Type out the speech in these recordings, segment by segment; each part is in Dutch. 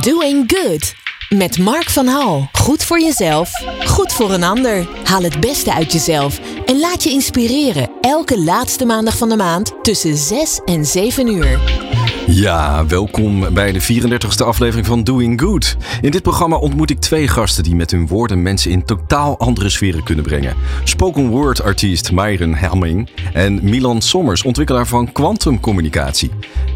Doing Good. Met Mark van Hal. Goed voor jezelf, goed voor een ander. Haal het beste uit jezelf en laat je inspireren. Elke laatste maandag van de maand tussen 6 en 7 uur. Ja, welkom bij de 34e aflevering van Doing Good. In dit programma ontmoet ik twee gasten die met hun woorden mensen in totaal andere sferen kunnen brengen. Spoken word artiest Myron Helming en Milan Sommers, ontwikkelaar van kwantumcommunicatie.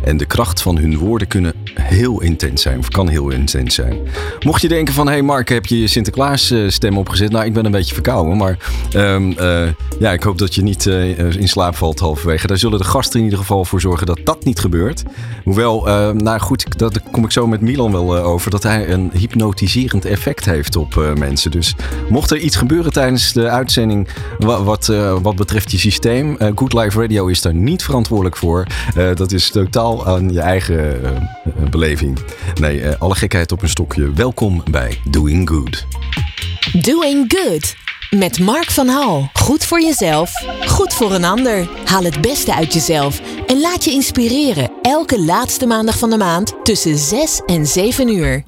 En de kracht van hun woorden kunnen heel intens zijn, of kan heel intens zijn. Mocht je denken van, hé hey Mark, heb je je Sinterklaas eh, stem opgezet? Nou, ik ben een beetje verkouden, maar um, uh, ja, ik hoop dat je niet uh, in slaap valt halverwege. Daar zullen de gasten in ieder geval voor zorgen dat dat niet gebeurt. Hoewel, nou goed, daar kom ik zo met Milan wel over, dat hij een hypnotiserend effect heeft op mensen. Dus mocht er iets gebeuren tijdens de uitzending wat, wat, wat betreft je systeem, Good Life Radio is daar niet verantwoordelijk voor. dat is totaal aan je eigen beleving. Nee, alle gekheid op een stokje. Welkom bij Doing Good. Doing Good. Met Mark van Hal. Goed voor jezelf, goed voor een ander. Haal het beste uit jezelf en laat je inspireren. Elke laatste maandag van de maand tussen 6 en 7 uur.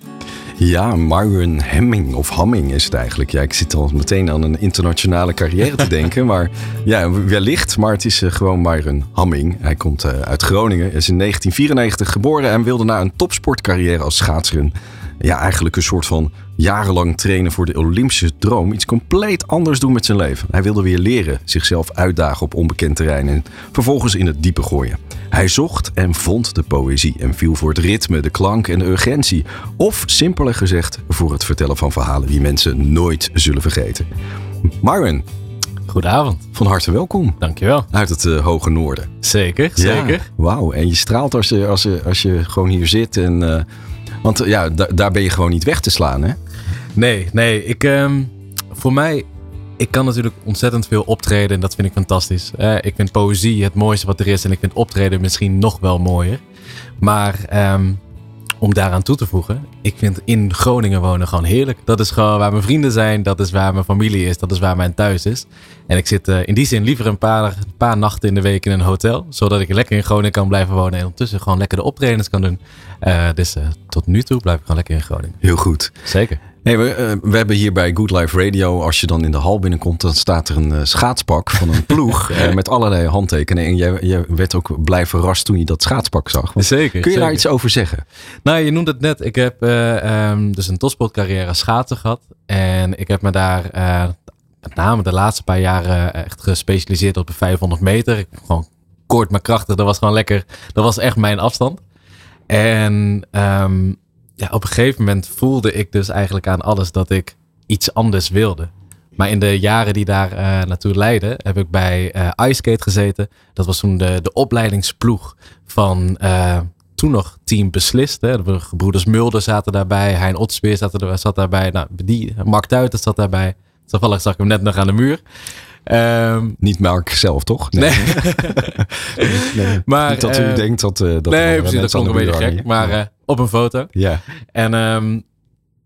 Ja, Myron Hemming of Hamming is het eigenlijk. Ja, ik zit al meteen aan een internationale carrière te denken. Maar ja, wellicht. Maar het is uh, gewoon Myron Hamming. Hij komt uh, uit Groningen. Is in 1994 geboren en wilde na een topsportcarrière als schaatser ja, eigenlijk een soort van jarenlang trainen voor de Olympische droom iets compleet anders doen met zijn leven. Hij wilde weer leren, zichzelf uitdagen op onbekend terrein en vervolgens in het diepe gooien. Hij zocht en vond de poëzie en viel voor het ritme, de klank en de urgentie. Of simpeler gezegd, voor het vertellen van verhalen die mensen nooit zullen vergeten. Marvin, Goedenavond. Van harte welkom. Dankjewel. Uit het uh, hoge noorden. Zeker, zeker. Wauw, en je straalt als je, als, je, als je gewoon hier zit en... Uh, want ja, daar ben je gewoon niet weg te slaan, hè? Nee, nee. Ik, um, voor mij, ik kan natuurlijk ontzettend veel optreden en dat vind ik fantastisch. Ik vind poëzie het mooiste wat er is en ik vind optreden misschien nog wel mooier. Maar um, om daaraan toe te voegen, ik vind in Groningen wonen gewoon heerlijk. Dat is gewoon waar mijn vrienden zijn, dat is waar mijn familie is, dat is waar mijn thuis is. En ik zit uh, in die zin liever een paar, een paar nachten in de week in een hotel, zodat ik lekker in Groningen kan blijven wonen en ondertussen gewoon lekker de optredens kan doen. Uh, dus uh, tot nu toe blijf ik gewoon lekker in Groningen. Heel goed. Zeker. Hey, we, uh, we, hebben hier bij Good Life Radio, als je dan in de hal binnenkomt, dan staat er een uh, schaatspak van een ploeg uh, met allerlei handtekeningen. En jij, jij, werd ook blij verrast toen je dat schaatspak zag. Want zeker. Kun je zeker. daar iets over zeggen? Nou, je noemde het net. Ik heb um, dus een topsportcarrière als schaatser gehad. En ik heb me daar met name de laatste paar jaren echt gespecialiseerd op de 500 meter. Ik, gewoon kort maar krachtig. Dat was gewoon lekker. Dat was echt mijn afstand. En um, ja, op een gegeven moment voelde ik dus eigenlijk aan alles dat ik iets anders wilde. Maar in de jaren die daar uh, naartoe leidden, heb ik bij uh, iSkate gezeten. Dat was toen de, de opleidingsploeg van uh, toen nog Team Beslist. Hè. De gebroeders Mulder zaten daarbij, Hein Otspeer zat, er, zat daarbij. Nou, die, Mark Tuitert zat daarbij. Toevallig zag ik hem net nog aan de muur. Um, niet Mark zelf, toch? Nee. nee. nee. maar, niet dat u uh, denkt dat... Uh, dat nee, precies, dat klonk een beetje gek. Maar uh, op een foto. Ja. En um,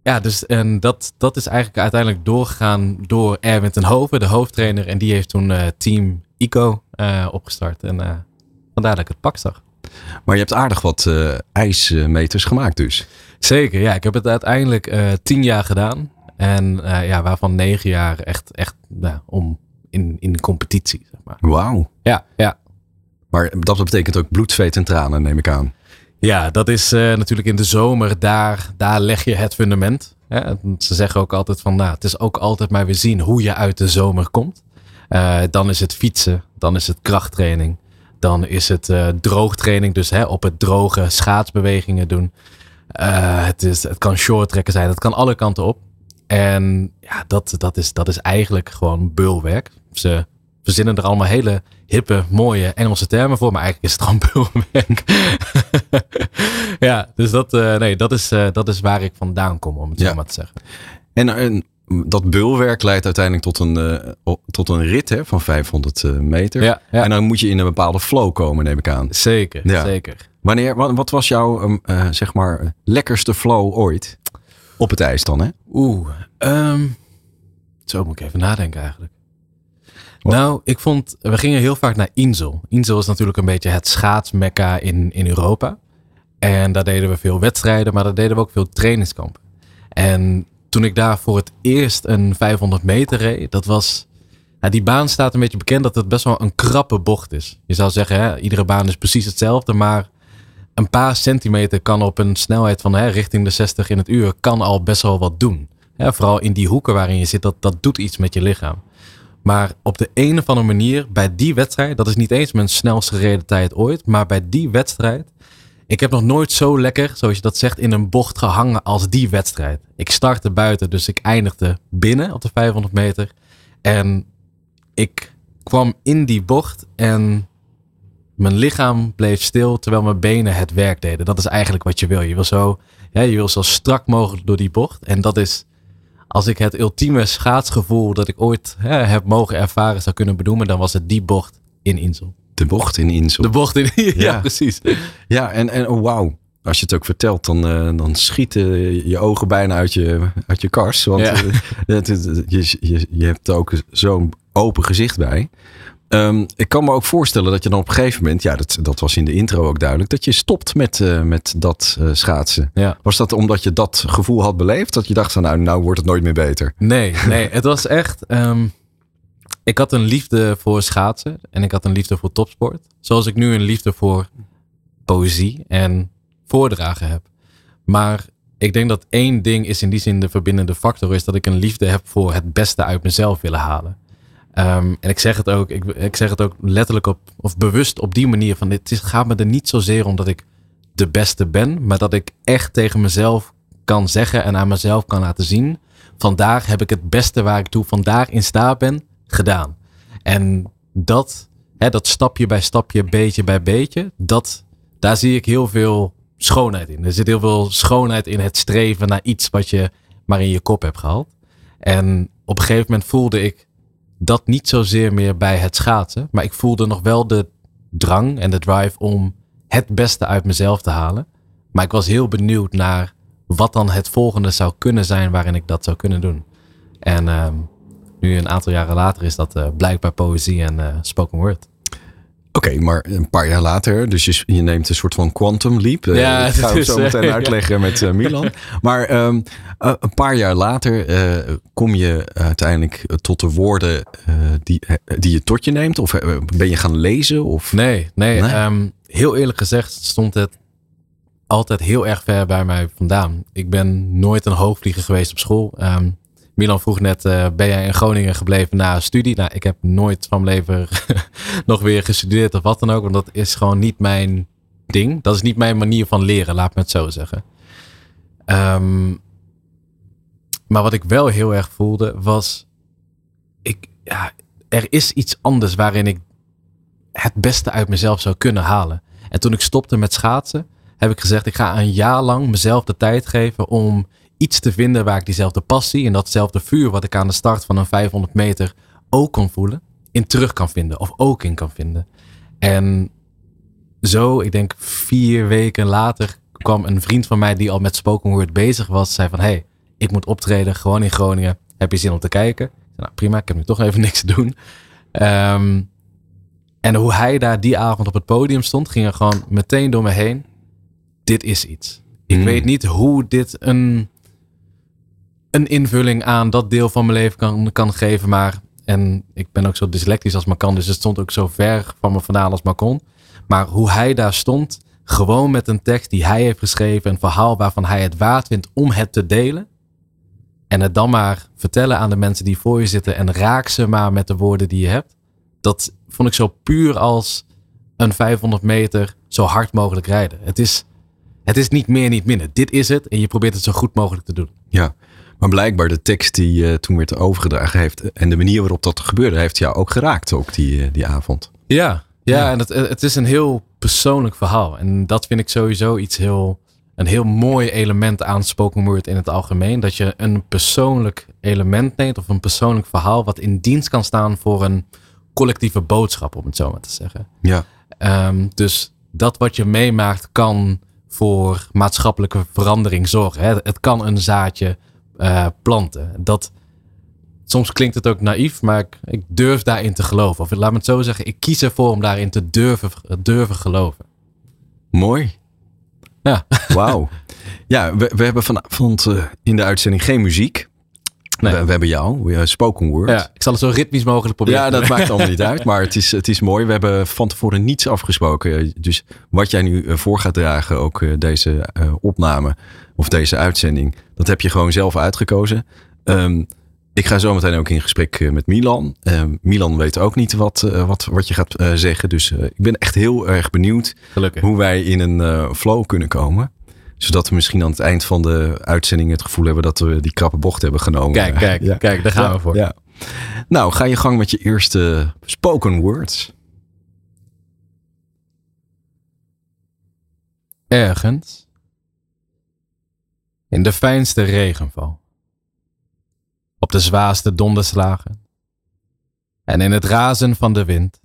ja, dus en dat, dat is eigenlijk uiteindelijk doorgegaan door Erwin ten Hoven, de hoofdtrainer. En die heeft toen Team ICO opgestart. En vandaar dat ik het pak zag. Maar je hebt aardig wat ijsmeters gemaakt dus. Zeker, ja. Ik heb het uiteindelijk tien jaar gedaan. En ja, waarvan negen jaar echt, echt nou, om in, in de competitie. Zeg maar. Wauw. Ja, ja. Maar dat betekent ook bloed, zweet en tranen, neem ik aan. Ja, dat is uh, natuurlijk in de zomer, daar, daar leg je het fundament. Ja, ze zeggen ook altijd van, nou, het is ook altijd maar weer zien hoe je uit de zomer komt. Uh, dan is het fietsen, dan is het krachttraining, dan is het uh, droogtraining, dus hè, op het droge schaatsbewegingen doen. het, is, het kan shorttrekken zijn, het kan alle kanten op. En ja, dat, dat, is, dat is eigenlijk gewoon beulwerk. Ze verzinnen er allemaal hele hippe, mooie Engelse termen voor, maar eigenlijk is het gewoon beulwerk. ja, dus dat, uh, nee, dat, is, uh, dat is waar ik vandaan kom, om het ja. zo maar te zeggen. En, en dat beulwerk leidt uiteindelijk tot een, uh, tot een rit hè, van 500 meter. Ja, ja. En dan moet je in een bepaalde flow komen, neem ik aan. Zeker, zeker. Wanneer, wat, wat was jouw, zeg maar, lekkerste flow ooit? Op het ijs dan, hè? Oeh, um, zo moet ik even nadenken eigenlijk. Wat? Nou, ik vond, we gingen heel vaak naar Insel. Insel is natuurlijk een beetje het schaatsmekka in, in Europa. En daar deden we veel wedstrijden, maar daar deden we ook veel trainingskampen. En toen ik daar voor het eerst een 500 meter reed, dat was. Nou, die baan staat een beetje bekend dat het best wel een krappe bocht is. Je zou zeggen, hè, iedere baan is precies hetzelfde, maar een paar centimeter kan op een snelheid van hè, richting de 60 in het uur kan al best wel wat doen. vooral in die hoeken waarin je zit, dat, dat doet iets met je lichaam. Maar op de een of andere manier, bij die wedstrijd, dat is niet eens mijn snelste gereden tijd ooit, maar bij die wedstrijd, ik heb nog nooit zo lekker, zoals je dat zegt, in een bocht gehangen als die wedstrijd. Ik startte buiten, dus ik eindigde binnen op de 500 meter. En ik kwam in die bocht en mijn lichaam bleef stil terwijl mijn benen het werk deden. Dat is eigenlijk wat je wil. Je wil zo, ja, je wil zo strak mogelijk door die bocht. En dat is, als ik het ultieme schaatsgevoel dat ik ooit hè, heb mogen ervaren zou kunnen benoemen, dan was het die bocht in Insel. De bocht in Insel. De bocht in ja, ja, precies. Ja, en, en oh, wauw. Als je het ook vertelt, dan, uh, dan schieten je ogen bijna uit je, uit je kars. Want ja. uh, je, je, je hebt ook zo'n open gezicht bij. Um, ik kan me ook voorstellen dat je dan op een gegeven moment, ja, dat, dat was in de intro ook duidelijk, dat je stopt met, uh, met dat uh, schaatsen. Ja. Was dat omdat je dat gevoel had beleefd? Dat je dacht van nou, nou wordt het nooit meer beter? Nee, nee, het was echt. Um, ik had een liefde voor schaatsen en ik had een liefde voor topsport. Zoals ik nu een liefde voor poëzie en voordragen heb. Maar ik denk dat één ding is in die zin de verbindende factor, is dat ik een liefde heb voor het beste uit mezelf willen halen. Um, en ik zeg het ook, ik, ik, zeg het ook letterlijk op, of bewust op die manier van dit gaat me er niet zozeer om dat ik de beste ben, maar dat ik echt tegen mezelf kan zeggen en aan mezelf kan laten zien. Vandaag heb ik het beste waar ik toe vandaag in staat ben gedaan. En dat, hè, dat stapje bij stapje, beetje bij beetje, dat, daar zie ik heel veel schoonheid in. Er zit heel veel schoonheid in het streven naar iets wat je maar in je kop hebt gehaald. En op een gegeven moment voelde ik dat niet zozeer meer bij het schaatsen. Maar ik voelde nog wel de drang en de drive om het beste uit mezelf te halen. Maar ik was heel benieuwd naar wat dan het volgende zou kunnen zijn waarin ik dat zou kunnen doen. En uh, nu een aantal jaren later is dat uh, blijkbaar poëzie en uh, spoken word. Oké, maar een paar jaar later, dus je, je, neemt een soort van quantum leap. Eh, ja, dat gaan we zo meteen uitleggen met uh, Milan. Maar um, uh, een paar jaar later kom je uiteindelijk tot de woorden die, die je tot je neemt? Of ben je gaan lezen? Of? Nee, nee. nee? Um, heel eerlijk gezegd stond het altijd heel erg ver bij mij vandaan. Ik ben nooit een hoogvlieger geweest op school. Um, Milan vroeg net, uh, ben jij in Groningen gebleven na studie? Nou, ik heb nooit van mijn leven nog weer gestudeerd of wat dan ook. Want dat is gewoon niet mijn ding. Dat is niet mijn manier van leren, laat me het zo zeggen. Um, maar wat ik wel heel erg voelde was, ik, ja, er is iets anders waarin ik het beste uit mezelf zou kunnen halen. En toen ik stopte met schaatsen, heb ik gezegd, ik ga een jaar lang mezelf de tijd geven om iets te vinden waar ik diezelfde passie en datzelfde vuur wat ik aan de start van een 500 meter ook kon voelen, in terug kan vinden of ook in kan vinden. En zo, ik denk vier weken later, kwam een vriend van mij die al met spoken word bezig was, zei van hey, ik moet optreden gewoon in Groningen. Heb je zin om te kijken? Nou prima, ik heb nu toch even niks te doen. Um, en hoe hij daar die avond op het podium stond, ging er gewoon meteen door me heen. Dit is iets. Ik hmm. weet niet hoe dit een een invulling aan dat deel van mijn leven kan, geven. Maar, en ik ben ook zo dyslectisch als maar kan, dus het stond ook zo ver van me vandaan als maar kon. Maar hoe hij daar stond, gewoon met een tekst die hij heeft geschreven, een verhaal waarvan hij het waard vindt om het te delen. En het dan maar vertellen aan de mensen die voor je zitten en raak ze maar met de woorden die je hebt. Dat vond ik zo puur als een 500 meter zo hard mogelijk rijden. Het is, het is niet meer, niet minder. Dit is het en je probeert het zo goed mogelijk te doen. Ja, maar blijkbaar de tekst die uh, toen werd overgedragen heeft en de manier waarop dat gebeurde, heeft jou ook geraakt ook die, uh, die avond. Ja, ja, en het, het is een heel persoonlijk verhaal. En dat vind ik sowieso iets heel, een heel mooi element aan spoken word in het algemeen. Dat je een persoonlijk element neemt of een persoonlijk verhaal wat in dienst kan staan voor een collectieve boodschap, om het zo maar te zeggen. Ja. Um, dus dat wat je meemaakt kan voor maatschappelijke verandering zorgen. Hè. Het kan een zaadje uh, planten. Dat, soms klinkt het ook naïef, maar ik, ik, durf daarin te geloven. Of laat me het zo zeggen, ik kies ervoor om daarin te durven, durven geloven. Mooi. Ja. Wauw. Ja, we, we hebben vanavond uh, in de uitzending geen muziek. Nee. We, we, hebben jou, uh, spoken word. Ja, ik zal het zo ritmisch mogelijk proberen. Ja, dat maakt allemaal niet uit. Maar het is, het is mooi. We hebben van tevoren niets afgesproken. Dus wat jij nu uh, voor gaat dragen, ook uh, deze opname of deze uitzending, dat heb je gewoon zelf uitgekozen. Um, ik ga zo meteen ook in gesprek met Milan. Um, Milan weet ook niet wat, wat, wat je gaat zeggen. Dus ik ben echt heel erg benieuwd Gelukkig. hoe wij in een flow kunnen komen zodat we misschien aan het eind van de uitzending het gevoel hebben dat we die krappe bocht hebben genomen. Kijk, kijk, ja. kijk, daar gaan ja, we voor. Ja. Nou, ga je gang met je eerste spoken words. Ergens in de fijnste regenval, op de zwaarste donderslagen en in het razen van de wind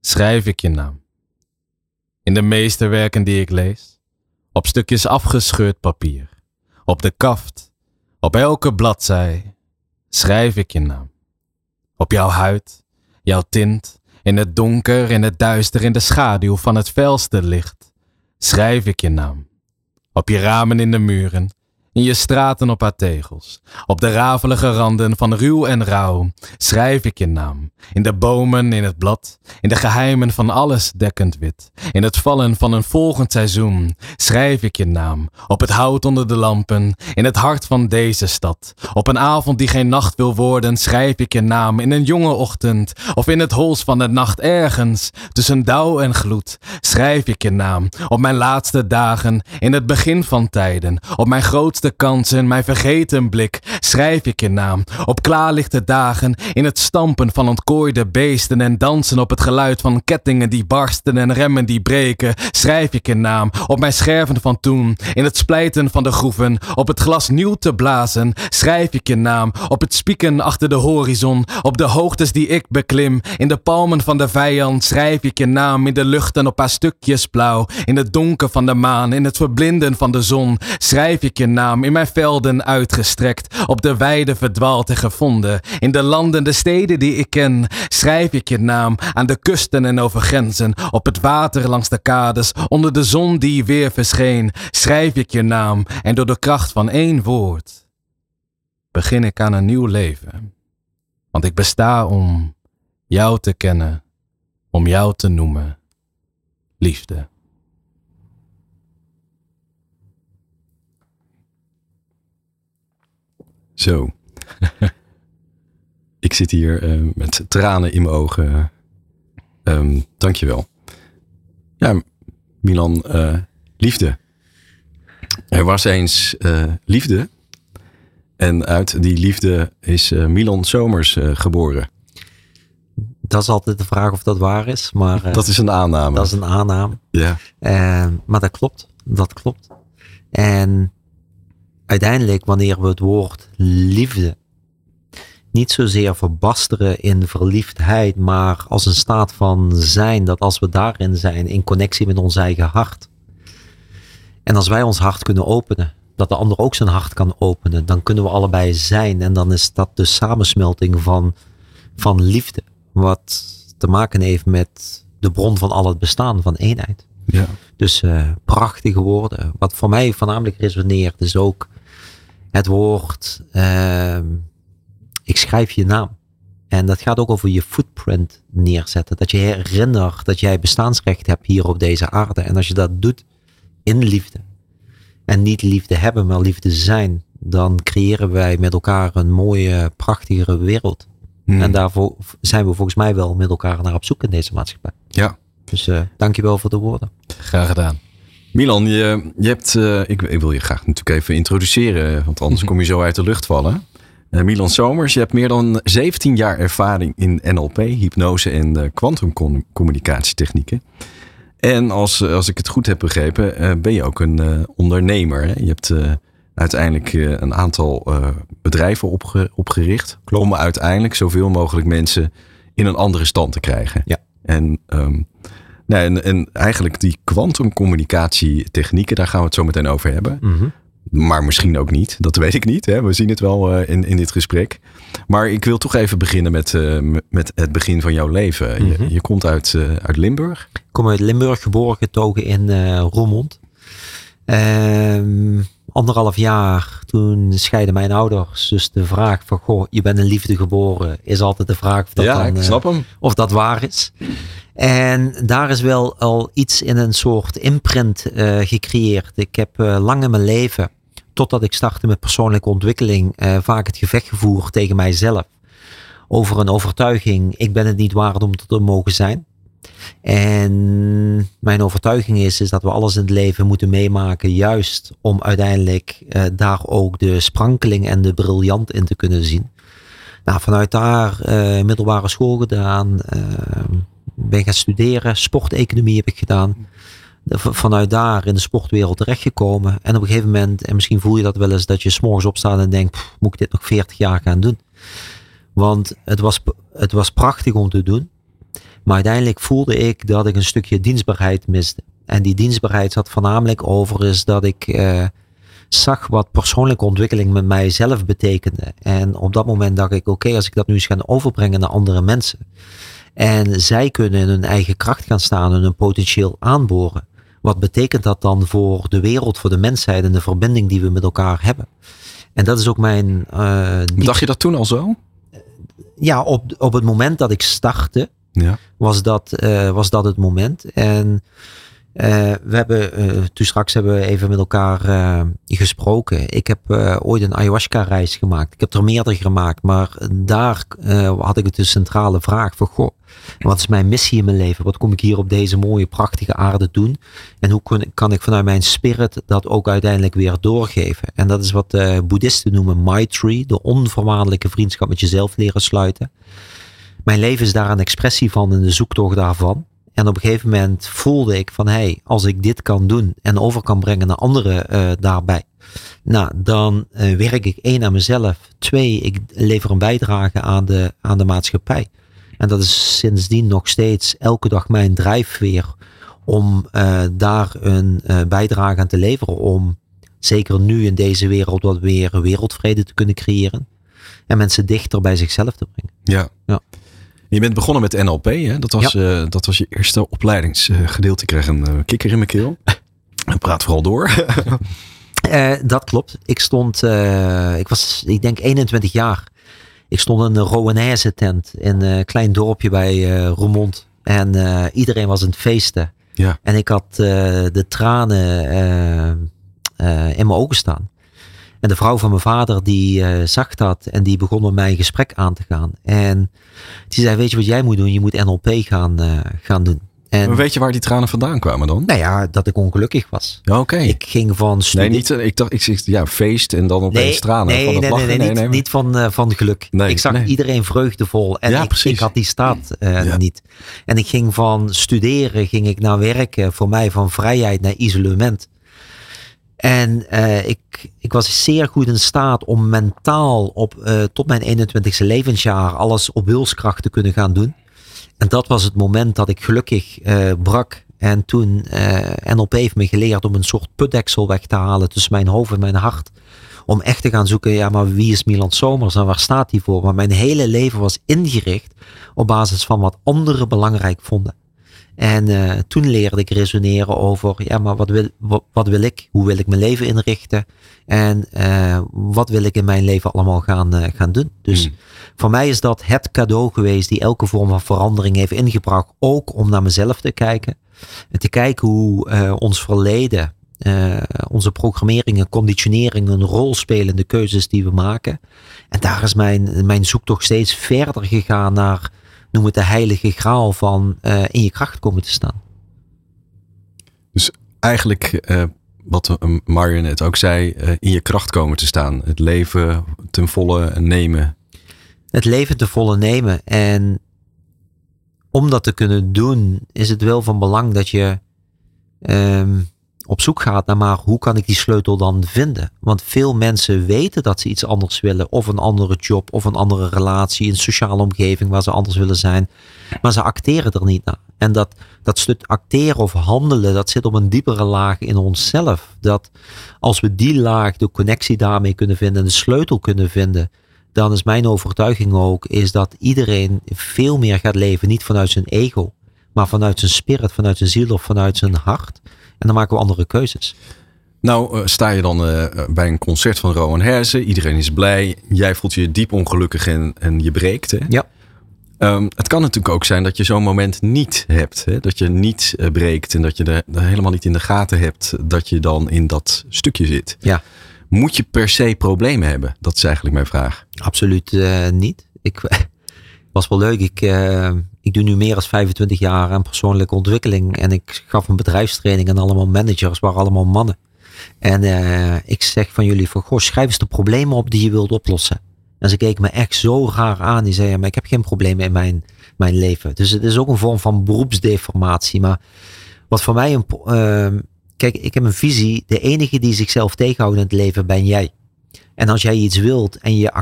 schrijf ik je naam. In de meeste werken die ik lees, op stukjes afgescheurd papier, op de kaft, op elke bladzij, schrijf ik je naam. Op jouw huid, jouw tint, in het donker, in het duister, in de schaduw van het felste licht, schrijf ik je naam. Op je ramen in de muren, in je straten op haar tegels, op de rafelige randen van ruw en rauw, schrijf ik je naam. In de bomen, in het blad, in de geheimen van alles dekkend wit, in het vallen van een volgend seizoen, schrijf ik je naam. Op het hout onder de lampen, in het hart van deze stad, op een avond die geen nacht wil worden, schrijf ik je naam. In een jonge ochtend, of in het hols van de nacht ergens, tussen dauw en gloed, schrijf ik je naam. Op mijn laatste dagen, in het begin van tijden, op mijn grootste de kansen, mijn vergeten blik, schrijf ik je naam. Op klaarlichte dagen, in het stampen van ontkooide beesten en dansen op het geluid van kettingen die barsten en remmen die breken, schrijf ik je naam. Op mijn scherven van toen, in het splijten van de groeven, op het glas nieuw te blazen, schrijf ik je naam. Op het spieken achter de horizon, op de hoogtes die ik beklim, in de palmen van de vijand, schrijf ik je naam. In de lucht en op haar stukjes blauw, in het donker van de maan, in het verblinden van de zon, schrijf ik je naam in mijn velden uitgestrekt, op de weide verdwaald en gevonden. In de landen, de steden die ik ken, schrijf ik je naam aan de kusten en over grenzen, op het water langs de kades, onder de zon die weer verscheen, schrijf ik je naam en door de kracht van één woord begin ik aan een nieuw leven. Want ik besta om jou te kennen, om jou te noemen, liefde. Zo. ik zit hier uh, met tranen in mijn ogen. Um, dankjewel. Ja, Milan, uh, liefde. Er was eens uh, liefde. En uit die liefde is Milan Somers geboren. Dat is altijd de vraag of dat waar is. Maar, dat is een aanname. Dat is een aanname. Ja. maar dat klopt. Dat klopt. En uiteindelijk, wanneer we het woord liefde niet zozeer verbasteren in verliefdheid, maar als een staat van zijn, dat als we daarin zijn, in connectie met ons eigen hart. En als wij ons hart kunnen openen, dat de ander ook zijn hart kan openen, dan kunnen we allebei zijn. En dan is dat de samensmelting van, van liefde, wat te maken heeft met de bron van al het bestaan, van eenheid. Ja. Dus uh, prachtige woorden. Wat voor mij voornamelijk resoneert is ook het woord, uh, ik schrijf je naam. En dat gaat ook over je footprint neerzetten. Dat je herinnert dat jij bestaansrecht hebt hier op deze aarde. En als je dat doet in liefde. En niet liefde hebben, maar liefde zijn. Dan creëren wij met elkaar een mooie, prachtigere wereld. Hmm. En daarvoor zijn we volgens mij wel met elkaar naar op zoek in deze maatschappij. Ja. Dus uh, dankjewel voor de woorden. Graag gedaan. Milan, je, je hebt, uh, ik, ik, wil je graag natuurlijk even introduceren, want anders kom je zo uit de lucht vallen. Uh, Milan Somers, je hebt meer dan 17 jaar ervaring in NLP, hypnose en kwantumcommunicatietechnieken. en als, als ik het goed heb begrepen, ben je ook een ondernemer. Hè? Je hebt uiteindelijk een aantal bedrijven opge, opgericht Klopt. om uiteindelijk zoveel mogelijk mensen in een andere stand te krijgen. Ja. En um, Nee, en, en eigenlijk die kwantumcommunicatietechnieken, daar gaan we het zo meteen over hebben. Mm -hmm. Maar misschien ook niet. Dat weet ik niet. Hè. We zien het wel uh, in, in dit gesprek. Maar ik wil toch even beginnen met, uh, met het begin van jouw leven. Mm -hmm. je, je, komt uit, uh, uit Limburg. Ik kom uit Limburg, geboren getogen in Roermond. Ehm, anderhalf jaar, toen scheiden mijn ouders. Dus de vraag van, goh, je bent een liefde geboren, is altijd de vraag of dat, ja, dan, ik eh, snap hem. of dat waar is. En daar is wel al iets in een soort imprint eh, gecreëerd. Ik heb eh, lang in mijn leven, totdat ik startte met persoonlijke ontwikkeling, eh, vaak het gevecht gevoerd tegen mijzelf. Over een overtuiging, ik ben het niet waard om te mogen zijn. En mijn overtuiging is, is dat we alles in het leven moeten meemaken, juist om uiteindelijk daar ook de sprankeling en de briljant in te kunnen zien. Nou, vanuit daar middelbare school gedaan, eh, ben gaan studeren, sporteconomie heb ik gedaan. Vanuit daar in de sportwereld terechtgekomen. En op een gegeven moment, en misschien voel je dat wel eens, dat je s'morgens opstaat en denkt, "Pff, moet ik dit nog 40 jaar gaan doen? Want het was, het was prachtig om te doen. Maar uiteindelijk voelde ik dat ik een stukje dienstbaarheid miste. En die dienstbaarheid zat voornamelijk over is dat ik eh, zag wat persoonlijke ontwikkeling met mijzelf betekende. En op dat moment dacht ik, oké, als ik dat nu eens ga overbrengen naar andere mensen. En zij kunnen in hun eigen kracht gaan staan en hun potentieel aanboren. Wat betekent dat dan voor de wereld, voor de mensheid en de verbinding die we met elkaar hebben? En dat is ook mijn. diep- Dacht je dat toen al zo? ja, op, op het moment dat ik startte, Ja. was dat, eh, was dat het moment. En we hebben, eh, toen straks hebben we even met elkaar eh, gesproken. Ik heb eh, ooit een ayahuasca-reis gemaakt. Ik heb er meerdere gemaakt, maar daar eh, had ik het de centrale vraag van, goh, wat is mijn missie in mijn leven? Wat kom ik hier op deze mooie, prachtige aarde doen? En hoe kan ik vanuit mijn spirit dat ook uiteindelijk weer doorgeven? En dat is wat de boeddhisten noemen Maitri, de onvoorwaardelijke vriendschap met jezelf leren sluiten. Mijn leven is daar een expressie van en de zoektocht daarvan. En op een gegeven moment voelde ik van, hé, hey, als ik dit kan doen en over kan brengen naar anderen eh, daarbij. Nou, dan eh, werk ik één aan mezelf. Twee, ik lever een bijdrage aan de, aan de maatschappij. En dat is sindsdien nog steeds elke dag mijn drijfveer om eh, daar een bijdrage aan te leveren. Om zeker nu in deze wereld wat weer wereldvrede te kunnen creëren. En mensen dichter bij zichzelf te brengen. Ja. Ja. Je bent begonnen met NLP, hè? Dat, was, eh, dat was je eerste opleidingsgedeelte. Ik kreeg een eh, kikker in mijn keel. En praat vooral door. Eh, dat klopt. Ik stond, ik was, ik denk 21 jaar. Ik stond in een Roanaise tent in een klein dorpje bij Roermond. En iedereen was aan het feesten. Ja. En ik had de tranen in mijn ogen staan. En de vrouw van mijn vader die eh, zag dat en die begon met mij een gesprek aan te gaan. En die zei, weet je wat jij moet doen? Je moet NLP gaan, eh, gaan doen. En Maar weet je waar die tranen vandaan kwamen dan? nou ja, dat ik ongelukkig was. Ja, oké. Ik ging van Nee, studie. niet. eh, Ik dacht, ik zeg, ja, feest en dan opeens tranen. Nee, van nee, nee, lachen. nee, niet, maar- niet van, van geluk. Nee, ik zag nee. iedereen vreugdevol en Ja, ik, precies. ik had die staat Ja. niet. En ik ging van studeren, ging ik naar werken, voor mij van vrijheid naar isolement. En eh, ik, ik was zeer goed in staat om mentaal op, eh, tot mijn 21ste levensjaar alles op wilskracht te kunnen gaan doen. En dat was het moment dat ik gelukkig eh, brak. En toen NLP heeft me geleerd om een soort putdeksel weg te halen tussen mijn hoofd en mijn hart. Om echt te gaan zoeken, ja, maar wie is Milan Somers en waar staat hij voor? Maar mijn hele leven was ingericht op basis van wat anderen belangrijk vonden. En eh, toen leerde ik resoneren over, ja, maar wat wil, wat, wat wil ik? Hoe wil ik mijn leven inrichten? En eh, wat wil ik in mijn leven allemaal gaan, eh, gaan doen? Dus Hmm. voor mij is dat het cadeau geweest die elke vorm van verandering heeft ingebracht. Ook om naar mezelf te kijken. En te kijken hoe ons verleden, onze programmeringen, conditioneringen een rol spelen in de keuzes die we maken. En daar is mijn, mijn zoektocht steeds verder gegaan naar, noem het de heilige graal van eh, in je kracht komen te staan. Eigenlijk, eh, wat Marion net ook zei, eh, in je kracht komen te staan. Het leven ten volle nemen. het leven te volle nemen. En om dat te kunnen doen, is het wel van belang dat je ehm, op zoek gaat naar maar hoe kan ik die sleutel dan vinden? Want veel mensen weten dat ze iets anders willen, of een andere job, of een andere relatie, een sociale omgeving waar ze anders willen zijn, maar ze acteren er niet naar. En dat, dat stuk acteren of handelen, dat zit op een diepere laag in onszelf. Dat als we die laag, de connectie daarmee kunnen vinden, en de sleutel kunnen vinden, dan is mijn overtuiging ook, is dat iedereen veel meer gaat leven, niet vanuit zijn ego, maar vanuit zijn spirit, vanuit zijn ziel of vanuit zijn hart. En dan maken we andere keuzes. Nou, uh, sta je dan uh, bij een concert van Rowan Herzen. Iedereen is blij. Jij voelt je diep ongelukkig en, en je breekt. Hè? Ja. Um, het kan natuurlijk ook zijn dat je zo'n moment niet hebt. Hè? Dat je niet uh, breekt en dat je er helemaal niet in de gaten hebt dat je dan in dat stukje zit. Ja. Moet je per se problemen hebben? Dat is eigenlijk mijn vraag. Absoluut niet. Ik was wel leuk. Ik, ik doe nu meer dan 25 jaar aan persoonlijke ontwikkeling. En ik gaf een bedrijfstraining aan allemaal managers, waren allemaal mannen. En uh, ik zeg van jullie van, goh, schrijf eens de problemen op die je wilt oplossen. En ze keken me echt zo raar aan. Die zeiden, maar ik heb geen problemen in mijn, mijn leven. Dus het is ook een vorm van beroepsdeformatie. Maar wat voor mij een... Uh, kijk, ik heb een visie. De enige die zichzelf tegenhoudt in het leven ben jij. En als jij iets wilt en je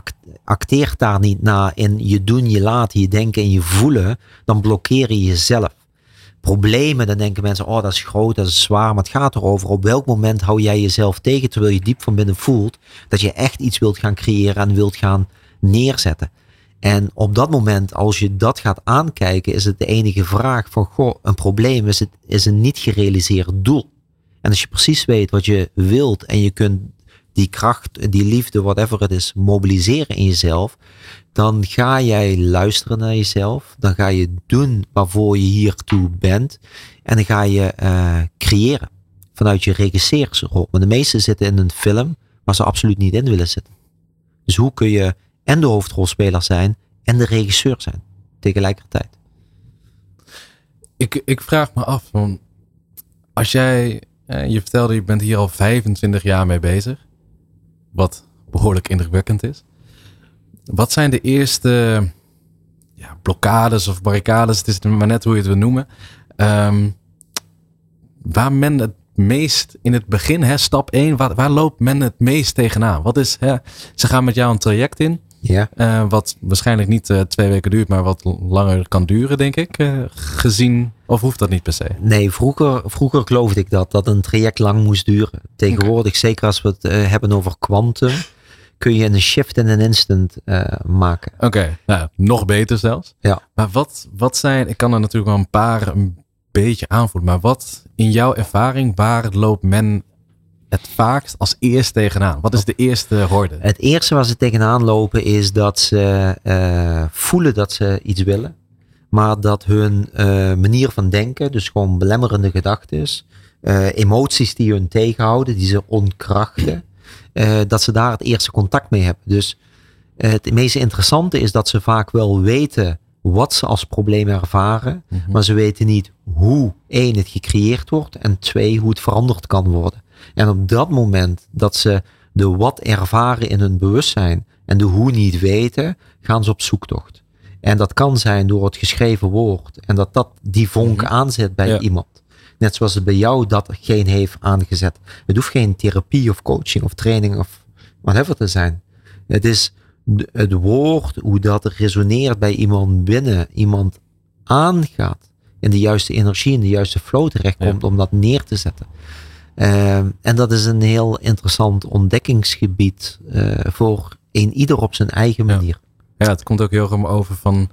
acteert daar niet na in je doen, je laten, je denken en je voelen, dan blokkeer je jezelf problemen, dan denken mensen, oh dat is groot, dat is zwaar. Maar het gaat erover op welk moment hou jij jezelf tegen terwijl je diep van binnen voelt dat je echt iets wilt gaan creëren en wilt gaan neerzetten. En op dat moment, als je dat gaat aankijken, is het de enige vraag van, goh, een probleem is, het, is een niet gerealiseerd doel. En als je precies weet wat je wilt en je kunt die kracht, die liefde, whatever het is, mobiliseren in jezelf, dan ga jij luisteren naar jezelf. Dan ga je doen waarvoor je hiertoe bent. En dan ga je uh, creëren vanuit je regisseersrol. Maar de meesten zitten in een film waar ze absoluut niet in willen zitten. Dus hoe kun je en de hoofdrolspeler zijn en de regisseur zijn tegelijkertijd? Ik, ik vraag me af, als jij, eh, je vertelde je bent hier al 25 jaar mee bezig, wat behoorlijk indrukwekkend is. Wat zijn de eerste ja, blokkades of barricades, het is maar net hoe je het wil noemen, um, waar men het meest in het begin, hè, stap 1, waar, waar loopt men het meest tegenaan? Wat is, hè, ze gaan met jou een traject in, ja. Uh, wat waarschijnlijk niet uh, twee weken duurt, maar wat langer kan duren, denk ik. Uh, gezien, of hoeft dat niet per se? Nee, vroeger, vroeger geloofde ik dat, dat een traject lang moest duren. Tegenwoordig, okay. zeker als we het hebben over kwantum, kun je een shift in een instant maken. Oké, okay. nou, nog beter zelfs. Ja. Maar wat, wat zijn, ik kan er natuurlijk wel een paar een beetje aanvoelen, maar wat in jouw ervaring, waar loopt men het vaakst als eerst tegenaan? Wat is de eerste horde? Het eerste waar ze tegenaan lopen is dat ze uh, voelen dat ze iets willen. Maar dat hun uh, manier van denken, dus gewoon belemmerende gedachten, uh, emoties die hun tegenhouden, die ze onkrachten, dat ze daar het eerste contact mee hebben. Dus het meest interessante is dat ze vaak wel weten wat ze als probleem ervaren, mm -hmm. maar ze weten niet hoe één het gecreëerd wordt en twee hoe het veranderd kan worden. En op dat moment dat ze de wat ervaren in hun bewustzijn en de hoe niet weten, gaan ze op zoektocht. En dat kan zijn door het geschreven woord en dat dat die vonk aanzet bij Ja. iemand. Net zoals het bij jou dat geen heeft aangezet. Het hoeft geen therapie of coaching of training of whatever te zijn. Het is het woord, hoe dat resoneert bij iemand binnen, iemand aangaat. In de juiste energie, in de juiste flow terechtkomt om dat neer te zetten. Ehm, en dat is een heel interessant ontdekkingsgebied eh, voor een ieder op zijn eigen manier. Ja, het komt ook heel erg om over van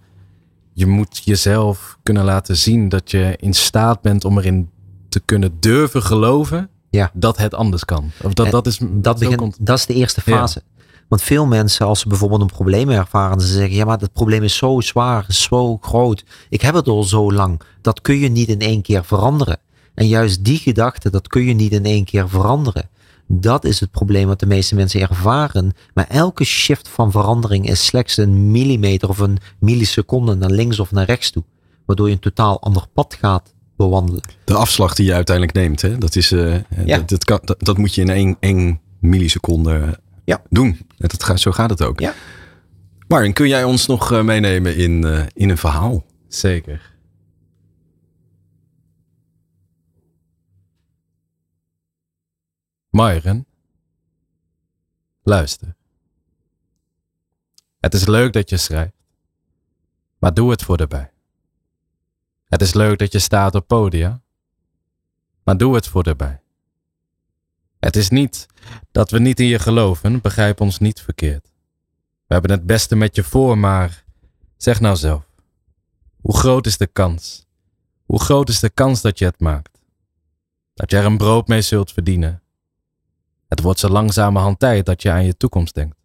je moet jezelf kunnen laten zien dat je in staat bent om erin te kunnen durven geloven Ja. dat het anders kan. Of dat, En dat is Dat, begint, dat is de eerste Ja. fase. Want veel mensen, als ze bijvoorbeeld een probleem ervaren, ze zeggen: Ja, maar dat probleem is zo zwaar, is zo groot. Ik heb het al zo lang. Dat kun je niet in één keer veranderen. En juist die gedachte, dat kun je niet in één keer veranderen. Dat is het probleem wat de meeste mensen ervaren. Maar elke shift van verandering is slechts een millimeter of een milliseconde naar links of naar rechts toe. Waardoor je een totaal ander pad gaat bewandelen. De afslag die je uiteindelijk neemt, hè? Dat, is, eh, Ja. dat, dat, kan, dat, dat moet je in één, één milliseconde Ja. doen. En dat gaat, zo gaat het ook. Ja. Martin, kun jij ons nog eh, meenemen in, eh, in een verhaal? Zeker. Myron, luister. Het is leuk dat je schrijft, maar doe het voor erbij. Het is leuk dat je staat op podia, maar doe het voor erbij. Het is niet dat we niet in je geloven, begrijp ons niet verkeerd. We hebben het beste met je voor, maar zeg nou zelf. Hoe groot is de kans? Hoe groot is de kans dat je het maakt? Dat je er een brood mee zult verdienen. Het wordt zo langzamerhand tijd dat je aan je toekomst denkt.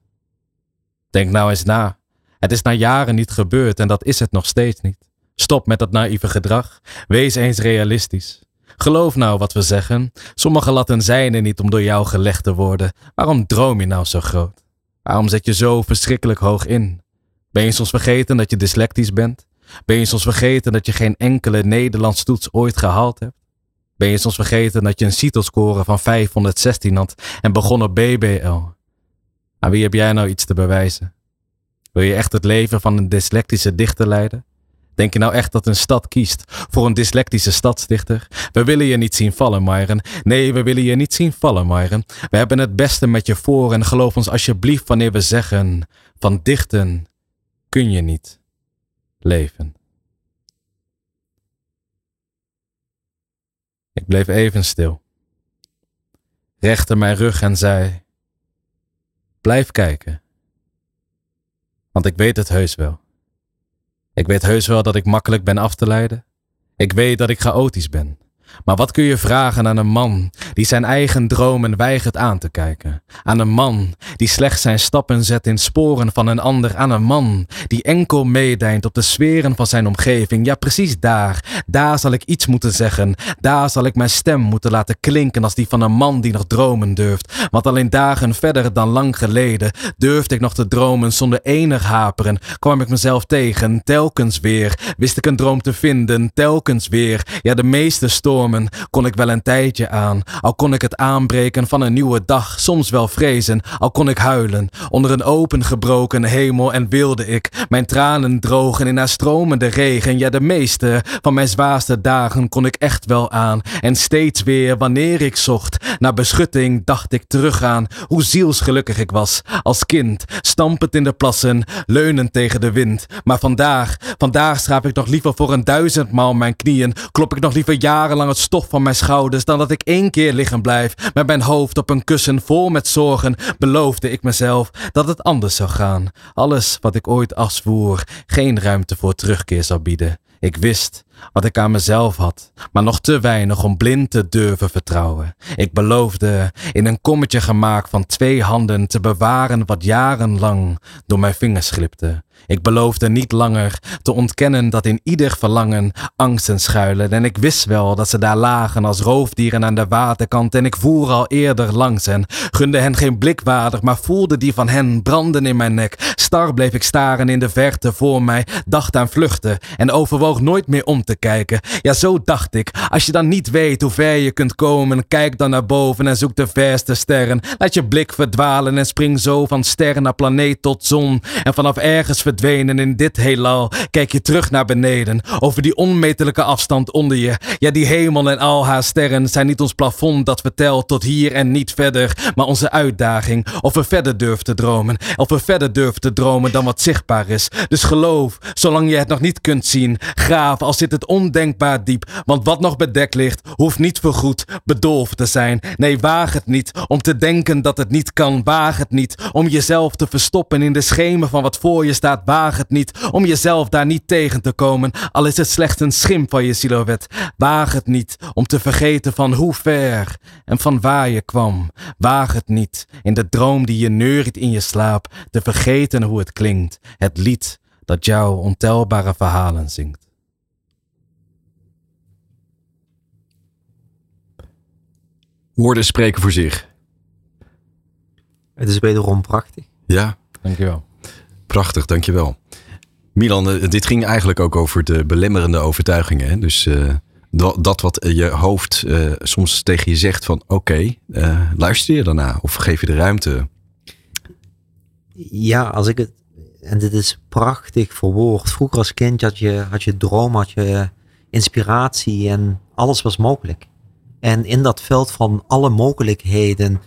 Denk nou eens na. Het is na jaren niet gebeurd en dat is het nog steeds niet. Stop met dat naïeve gedrag. Wees eens realistisch. Geloof nou wat we zeggen. Sommige latten zijn er niet om door jou gelegd te worden. Waarom droom je nou zo groot? Waarom zet je zo verschrikkelijk hoog in? Ben je soms vergeten dat je dyslectisch bent? Ben je soms vergeten dat je geen enkele Nederlands toets ooit gehaald hebt? Ben je soms vergeten dat je een CITO-score van 516 had en begon op BBL? Aan wie heb jij nou iets te bewijzen? Wil je echt het leven van een dyslectische dichter leiden? Denk je nou echt dat een stad kiest voor een dyslectische stadsdichter? We willen je niet zien vallen, Myron. Nee, we willen je niet zien vallen, Myron. We hebben het beste met je voor en geloof ons alsjeblieft wanneer we zeggen: van dichten kun je niet leven. Ik bleef even stil, rechte mijn rug en zei: Blijf kijken, want ik weet het heus wel. Ik weet heus wel dat ik makkelijk ben af te leiden. Ik weet dat ik chaotisch ben. Maar wat kun je vragen aan een man die zijn eigen dromen weigert aan te kijken? Aan een man die slechts zijn stappen zet in sporen van een ander? Aan een man die enkel meedijnt op de sferen van zijn omgeving? Ja, precies daar. Daar zal ik iets moeten zeggen. Daar zal ik mijn stem moeten laten klinken als die van een man die nog dromen durft. Want alleen dagen verder dan lang geleden durfde ik nog te dromen zonder enig haperen. Kwam ik mezelf tegen, telkens weer. Wist ik een droom te vinden, telkens weer. Ja, de meeste stormen kon ik wel een tijdje aan, al kon ik het aanbreken van een nieuwe dag soms wel vrezen, al kon ik huilen onder een opengebroken hemel en wilde ik mijn tranen drogen in haar stromende regen. Ja, de meeste van mijn zwaarste dagen kon ik echt wel aan. En steeds weer wanneer ik zocht naar beschutting dacht ik terug aan hoe zielsgelukkig ik was. Als kind, stampend in de plassen, leunend tegen de wind. Maar vandaag, vandaag schraap ik nog liever voor een duizendmaal mijn knieën, klop ik nog liever jarenlang het stof van mijn schouders dan dat ik één keer liggen blijf met mijn hoofd op een kussen vol met zorgen, beloofde ik mezelf dat het anders zou gaan. Alles wat ik ooit afzwoer, geen ruimte voor terugkeer zou bieden. Ik wist wat ik aan mezelf had, maar nog te weinig om blind te durven vertrouwen. Ik beloofde in een kommetje gemaakt van twee handen te bewaren wat jarenlang door mijn vingers glipte. Ik beloofde niet langer te ontkennen dat in ieder verlangen angsten schuilen. En ik wist wel dat ze daar lagen als roofdieren aan de waterkant. En ik voer al eerder langs hen. Gunde hen geen blik waardig, maar voelde die van hen branden in mijn nek. Star bleef ik staren in de verte voor mij. Dacht aan vluchten en overwoog nooit meer om te kijken. Ja, zo dacht ik. Als je dan niet weet hoe ver je kunt komen, kijk dan naar boven en zoek de verste sterren. Laat je blik verdwalen en spring zo van ster naar planeet tot zon. En vanaf ergens verdwenen in dit heelal, kijk je terug naar beneden. Over die onmetelijke afstand onder je. Ja, die hemel en al haar sterren zijn niet ons plafond dat vertelt tot hier en niet verder. Maar onze uitdaging. Of we verder durven te dromen. Of we verder durven te dromen dan wat zichtbaar is. Dus geloof, zolang je het nog niet kunt zien. Graaf, als zit het ondenkbaar diep. Want wat nog bedekt ligt, hoeft niet vergoed bedolven te zijn. Nee, waag het niet om te denken dat het niet kan. Waag het niet om jezelf te verstoppen in de schemen van wat voor je staat. Waag het niet om jezelf daar niet tegen te komen. Al is het slechts een schim van je silhouet. Waag het niet om te vergeten van hoe ver en van waar je kwam. Waag het niet in de droom die je neuriet in je slaap te vergeten hoe het klinkt. Het lied dat jouw ontelbare verhalen zingt. Woorden spreken voor zich. Het is wederom prachtig. Ja, Dankjewel. Prachtig, dankjewel. Milan, eh, dit ging eigenlijk ook over de belemmerende overtuigingen. Hè? Dus eh, dat, wat je hoofd eh, soms tegen je zegt van oké, luister je daarna of geef je de ruimte. Ja, als ik het. En dit is prachtig verwoord. Vroeger als kind had je, had je droom, had je inspiratie en alles was mogelijk. En in dat veld van alle mogelijkheden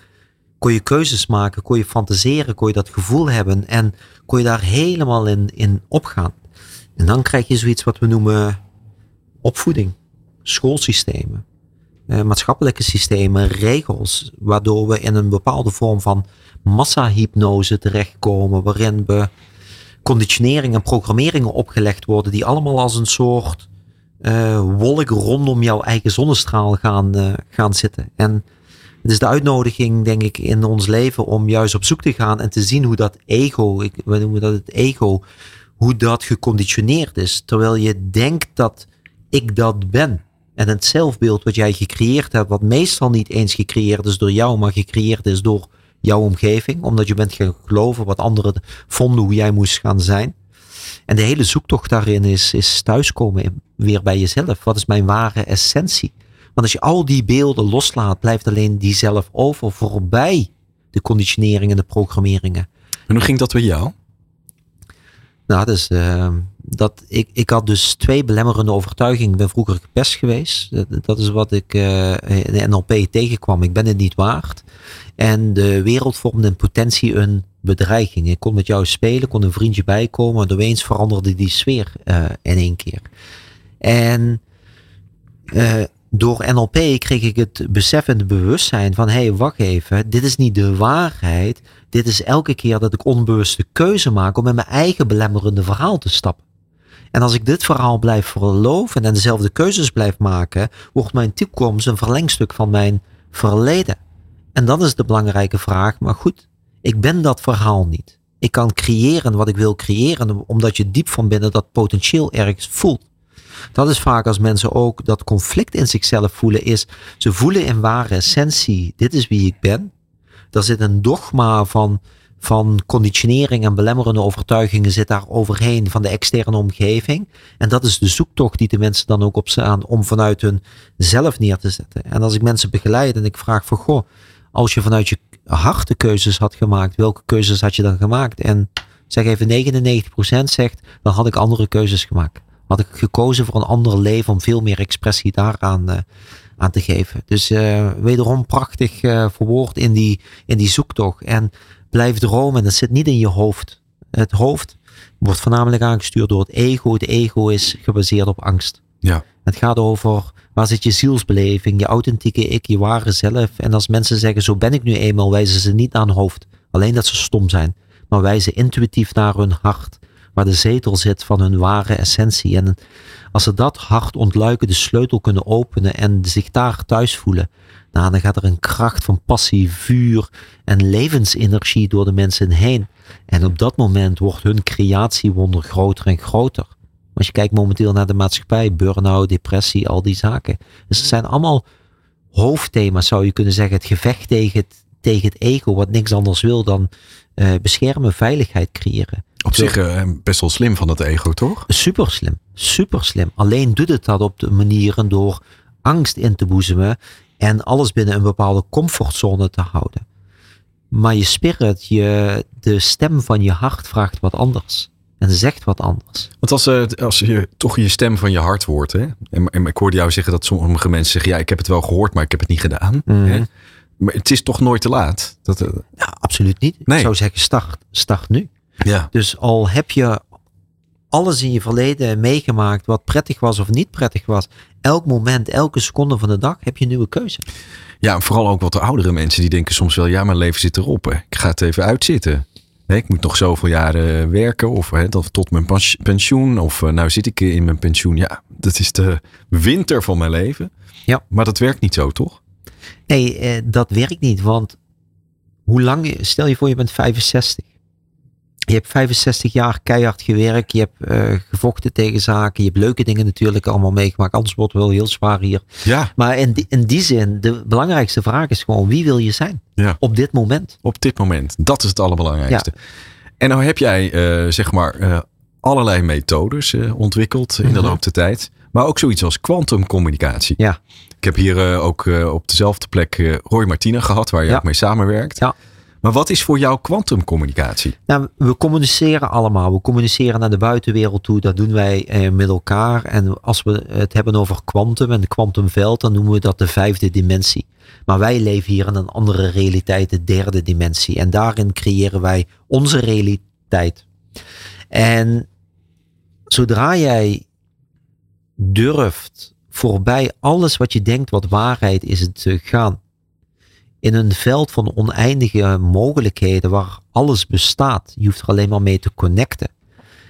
kon je keuzes maken, kon je fantaseren, kon je dat gevoel hebben en kon je daar helemaal in, in opgaan. En dan krijg je zoiets wat we noemen opvoeding, schoolsystemen, eh, maatschappelijke systemen, regels, waardoor we in een bepaalde vorm van massahypnose terechtkomen, waarin we conditionering en programmeringen opgelegd worden die allemaal als een soort uh, wolk rondom jouw eigen zonnestraal gaan, uh, gaan zitten. En het is de uitnodiging, denk ik, in ons leven om juist op zoek te gaan en te zien hoe dat ego, ik, we noemen dat het ego, hoe dat geconditioneerd is. Terwijl je denkt dat ik dat ben. En het zelfbeeld wat jij gecreëerd hebt, wat meestal niet eens gecreëerd is door jou, maar gecreëerd is door jouw omgeving, omdat je bent gaan geloven wat anderen vonden hoe jij moest gaan zijn. En de hele zoektocht daarin is, is thuiskomen weer bij jezelf. Wat is mijn ware essentie? Want als je al die beelden loslaat, blijft alleen die zelf over voorbij de conditioneringen en de programmeringen. En hoe ging dat bij jou? Nou, dus, uh, dat, ik, ik had dus twee belemmerende overtuigingen. Ik ben vroeger gepest geweest. Dat, dat is wat ik uh, in de NLP tegenkwam. Ik ben het niet waard. En de wereld vormde in potentie een bedreiging. Ik kon met jou spelen, kon een vriendje bijkomen. En opeens veranderde die sfeer uh, in één keer. En uh, door NLP kreeg ik het besef het bewustzijn van: hé, hey, wacht even, dit is niet de waarheid. Dit is elke keer dat ik onbewuste keuze maak om in mijn eigen belemmerende verhaal te stappen. En als ik dit verhaal blijf verloven en dezelfde keuzes blijf maken, wordt mijn toekomst een verlengstuk van mijn verleden. En dan is de belangrijke vraag, maar goed, ik ben dat verhaal niet. Ik kan creëren wat ik wil creëren, omdat je diep van binnen dat potentieel ergens voelt. Dat is vaak als mensen ook dat conflict in zichzelf voelen, is ze voelen in ware essentie, dit is wie ik ben. Er zit een dogma van, van conditionering en belemmerende overtuigingen zit daar overheen van de externe omgeving. En dat is de zoektocht die de mensen dan ook op staan om vanuit hun zelf neer te zetten. En als ik mensen begeleid en ik vraag van goh, als je vanuit je hart de keuzes had gemaakt, welke keuzes had je dan gemaakt? En zeg even 99% zegt, dan had ik andere keuzes gemaakt had ik gekozen voor een ander leven om veel meer expressie daaraan uh, aan te geven. Dus uh, wederom prachtig uh, verwoord in die, in die zoektocht. En blijf dromen, dat zit niet in je hoofd. Het hoofd wordt voornamelijk aangestuurd door het ego. Het ego is gebaseerd op angst. Ja. Het gaat over waar zit je zielsbeleving, je authentieke ik, je ware zelf. En als mensen zeggen, zo ben ik nu eenmaal, wijzen ze niet aan hoofd. Alleen dat ze stom zijn. Maar wijzen intuïtief naar hun hart waar de zetel zit van hun ware essentie. En als ze dat hart ontluiken, de sleutel kunnen openen en zich daar thuis voelen, nou, dan gaat er een kracht van passie, vuur en levensenergie door de mensen heen. En op dat moment wordt hun creatiewonder groter en groter. Als je kijkt momenteel naar de maatschappij, burn-out, depressie, al die zaken. Dus het zijn allemaal hoofdthema's, zou je kunnen zeggen. Het gevecht tegen het, tegen het ego, wat niks anders wil dan uh, beschermen, veiligheid creëren. Op zich uh, best wel slim van het ego, toch? Super slim, super slim. Alleen doet het dat op de manieren door angst in te boezemen en alles binnen een bepaalde comfortzone te houden. Maar je spirit, je, de stem van je hart vraagt wat anders. En zegt wat anders. Want als, uh, als je toch je stem van je hart hoort. Hè? En, en, ik hoorde jou zeggen dat sommige mensen zeggen: Ja, ik heb het wel gehoord, maar ik heb het niet gedaan. Mm. Hè? Maar het is toch nooit te laat? Dat, uh... ja, absoluut niet. Nee. Ik zou zeggen: start, start nu. Ja. Dus al heb je alles in je verleden meegemaakt wat prettig was of niet prettig was. Elk moment, elke seconde van de dag heb je een nieuwe keuze. Ja, vooral ook wat de oudere mensen die denken soms wel, ja, mijn leven zit erop. Hè. Ik ga het even uitzitten. ik moet nog zoveel jaren werken of hè, tot mijn pensioen. Of uh, nou zit ik in mijn pensioen. Ja, dat is de winter van mijn leven. Ja. Maar dat werkt niet zo, toch? Nee, eh, dat werkt niet. Want hoe lang, stel je voor je bent 65. Je hebt 65 jaar keihard gewerkt. Je hebt uh, gevochten tegen zaken. Je hebt leuke dingen natuurlijk allemaal meegemaakt. Anders wordt het wel heel zwaar hier. Ja. Maar in die, in die zin, de belangrijkste vraag is gewoon: wie wil je zijn? Ja. Op dit moment. Op dit moment. Dat is het allerbelangrijkste. Ja. En nou heb jij, uh, zeg maar, uh, allerlei methodes ontwikkeld in de -hmm. loop der tijd. Maar ook zoiets als kwantumcommunicatie. Ja. Ik heb hier ook op dezelfde plek Roy Martina gehad, waar je ja. ook mee samenwerkt. Ja. Maar wat is voor jou kwantumcommunicatie? Nou, we communiceren allemaal. We communiceren naar de buitenwereld toe. Dat doen wij eh, met elkaar. En als we het hebben over kwantum en kwantumveld, dan noemen we dat de vijfde dimensie. Maar wij leven hier in een andere realiteit, de derde dimensie. En daarin creëren wij onze realiteit. En zodra jij durft voorbij alles wat je denkt wat waarheid is te gaan in een veld van oneindige mogelijkheden waar alles bestaat. Je hoeft er alleen maar mee te connecten.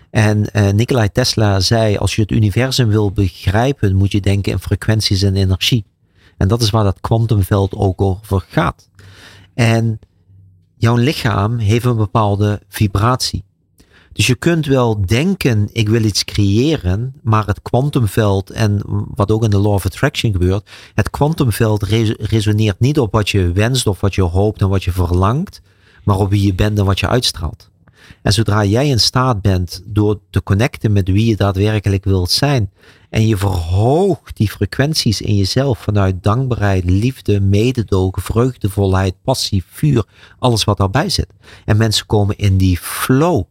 En uh, Nikolai Tesla zei, als je het universum wil begrijpen, moet je denken in frequenties en energie. En dat is waar dat kwantumveld ook over gaat. En jouw lichaam heeft een bepaalde vibratie. Dus je kunt wel denken, ik wil iets creëren, maar het kwantumveld en wat ook in de Law of Attraction gebeurt, het kwantumveld resoneert niet op wat je wenst of wat je hoopt en wat je verlangt, maar op wie je bent en wat je uitstraalt. En zodra jij in staat bent door te connecten met wie je daadwerkelijk wilt zijn, en je verhoogt die frequenties in jezelf vanuit dankbaarheid, liefde, mededogen, vreugdevolheid, passie, vuur, alles wat daarbij zit. En mensen komen in die flow.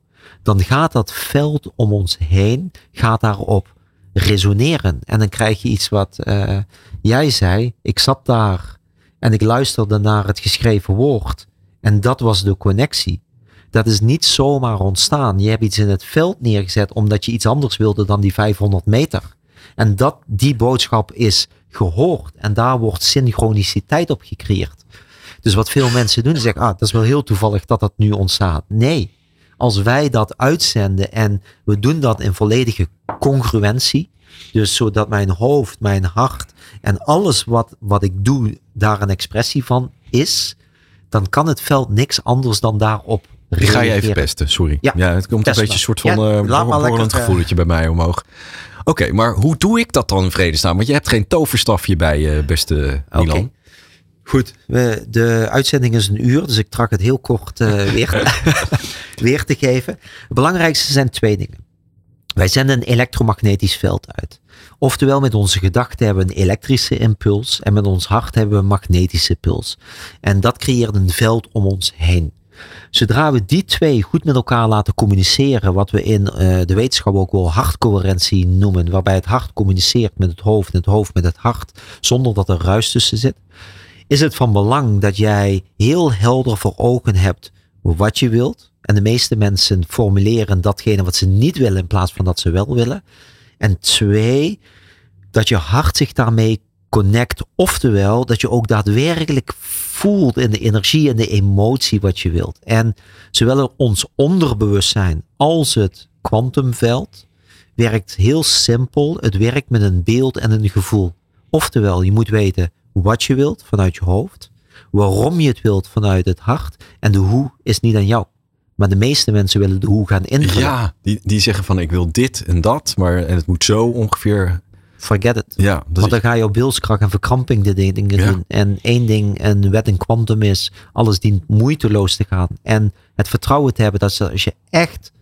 Dan gaat dat veld om ons heen, gaat daarop resoneren. En dan krijg je iets wat uh, jij zei. Ik zat daar en ik luisterde naar het geschreven woord. En dat was de connectie. Dat is niet zomaar ontstaan. Je hebt iets in het veld neergezet omdat je iets anders wilde dan die 500 meter. En dat die boodschap is gehoord. En daar wordt synchroniciteit op gecreëerd. Dus wat veel mensen doen, zeggen, ah, dat is wel heel toevallig dat dat nu ontstaat. Nee, als wij dat uitzenden en we doen dat in volledige congruentie, dus zodat mijn hoofd, mijn hart en alles wat, wat ik doe daar een expressie van is, dan kan het veld niks anders dan daarop die ga je even pesten, sorry. Ja, ja het komt een beetje een soort van ja, uh, gevoeletje bij mij omhoog. Oké, maar hoe doe ik dat dan in vredesnaam? Want je hebt geen toverstafje bij je, beste Milan. Okay. Goed, we, de uitzending is een uur, dus ik trak het heel kort uh, weer, weer te geven. Het belangrijkste zijn twee dingen. Wij zenden een elektromagnetisch veld uit. Oftewel, met onze gedachten hebben we een elektrische impuls en met ons hart hebben we een magnetische puls. En dat creëert een veld om ons heen. Zodra we die twee goed met elkaar laten communiceren, wat we in uh, de wetenschap ook wel hartcoherentie noemen, waarbij het hart communiceert met het hoofd en het hoofd met het hart, zonder dat er ruis tussen zit, is het van belang dat jij heel helder voor ogen hebt wat je wilt. En de meeste mensen formuleren datgene wat ze niet willen in plaats van dat ze wel willen. En twee, dat je hart zich daarmee connect. Oftewel, dat je ook daadwerkelijk voelt in de energie en de emotie wat je wilt. En zowel ons onderbewustzijn als het kwantumveld werkt heel simpel. Het werkt met een beeld en een gevoel. Oftewel, je moet weten wat je wilt vanuit je hoofd, waarom je het wilt vanuit het hart en de hoe is niet aan jou. Maar de meeste mensen willen de hoe gaan invullen. Ja, die, die zeggen van ik wil dit en dat, maar en het moet zo ongeveer forget it. Ja, Want dan ga je op wilskracht en verkramping de dingen doen. En één ding, een wet in kwantum is, alles dient moeiteloos te gaan. En het vertrouwen te hebben dat als je echt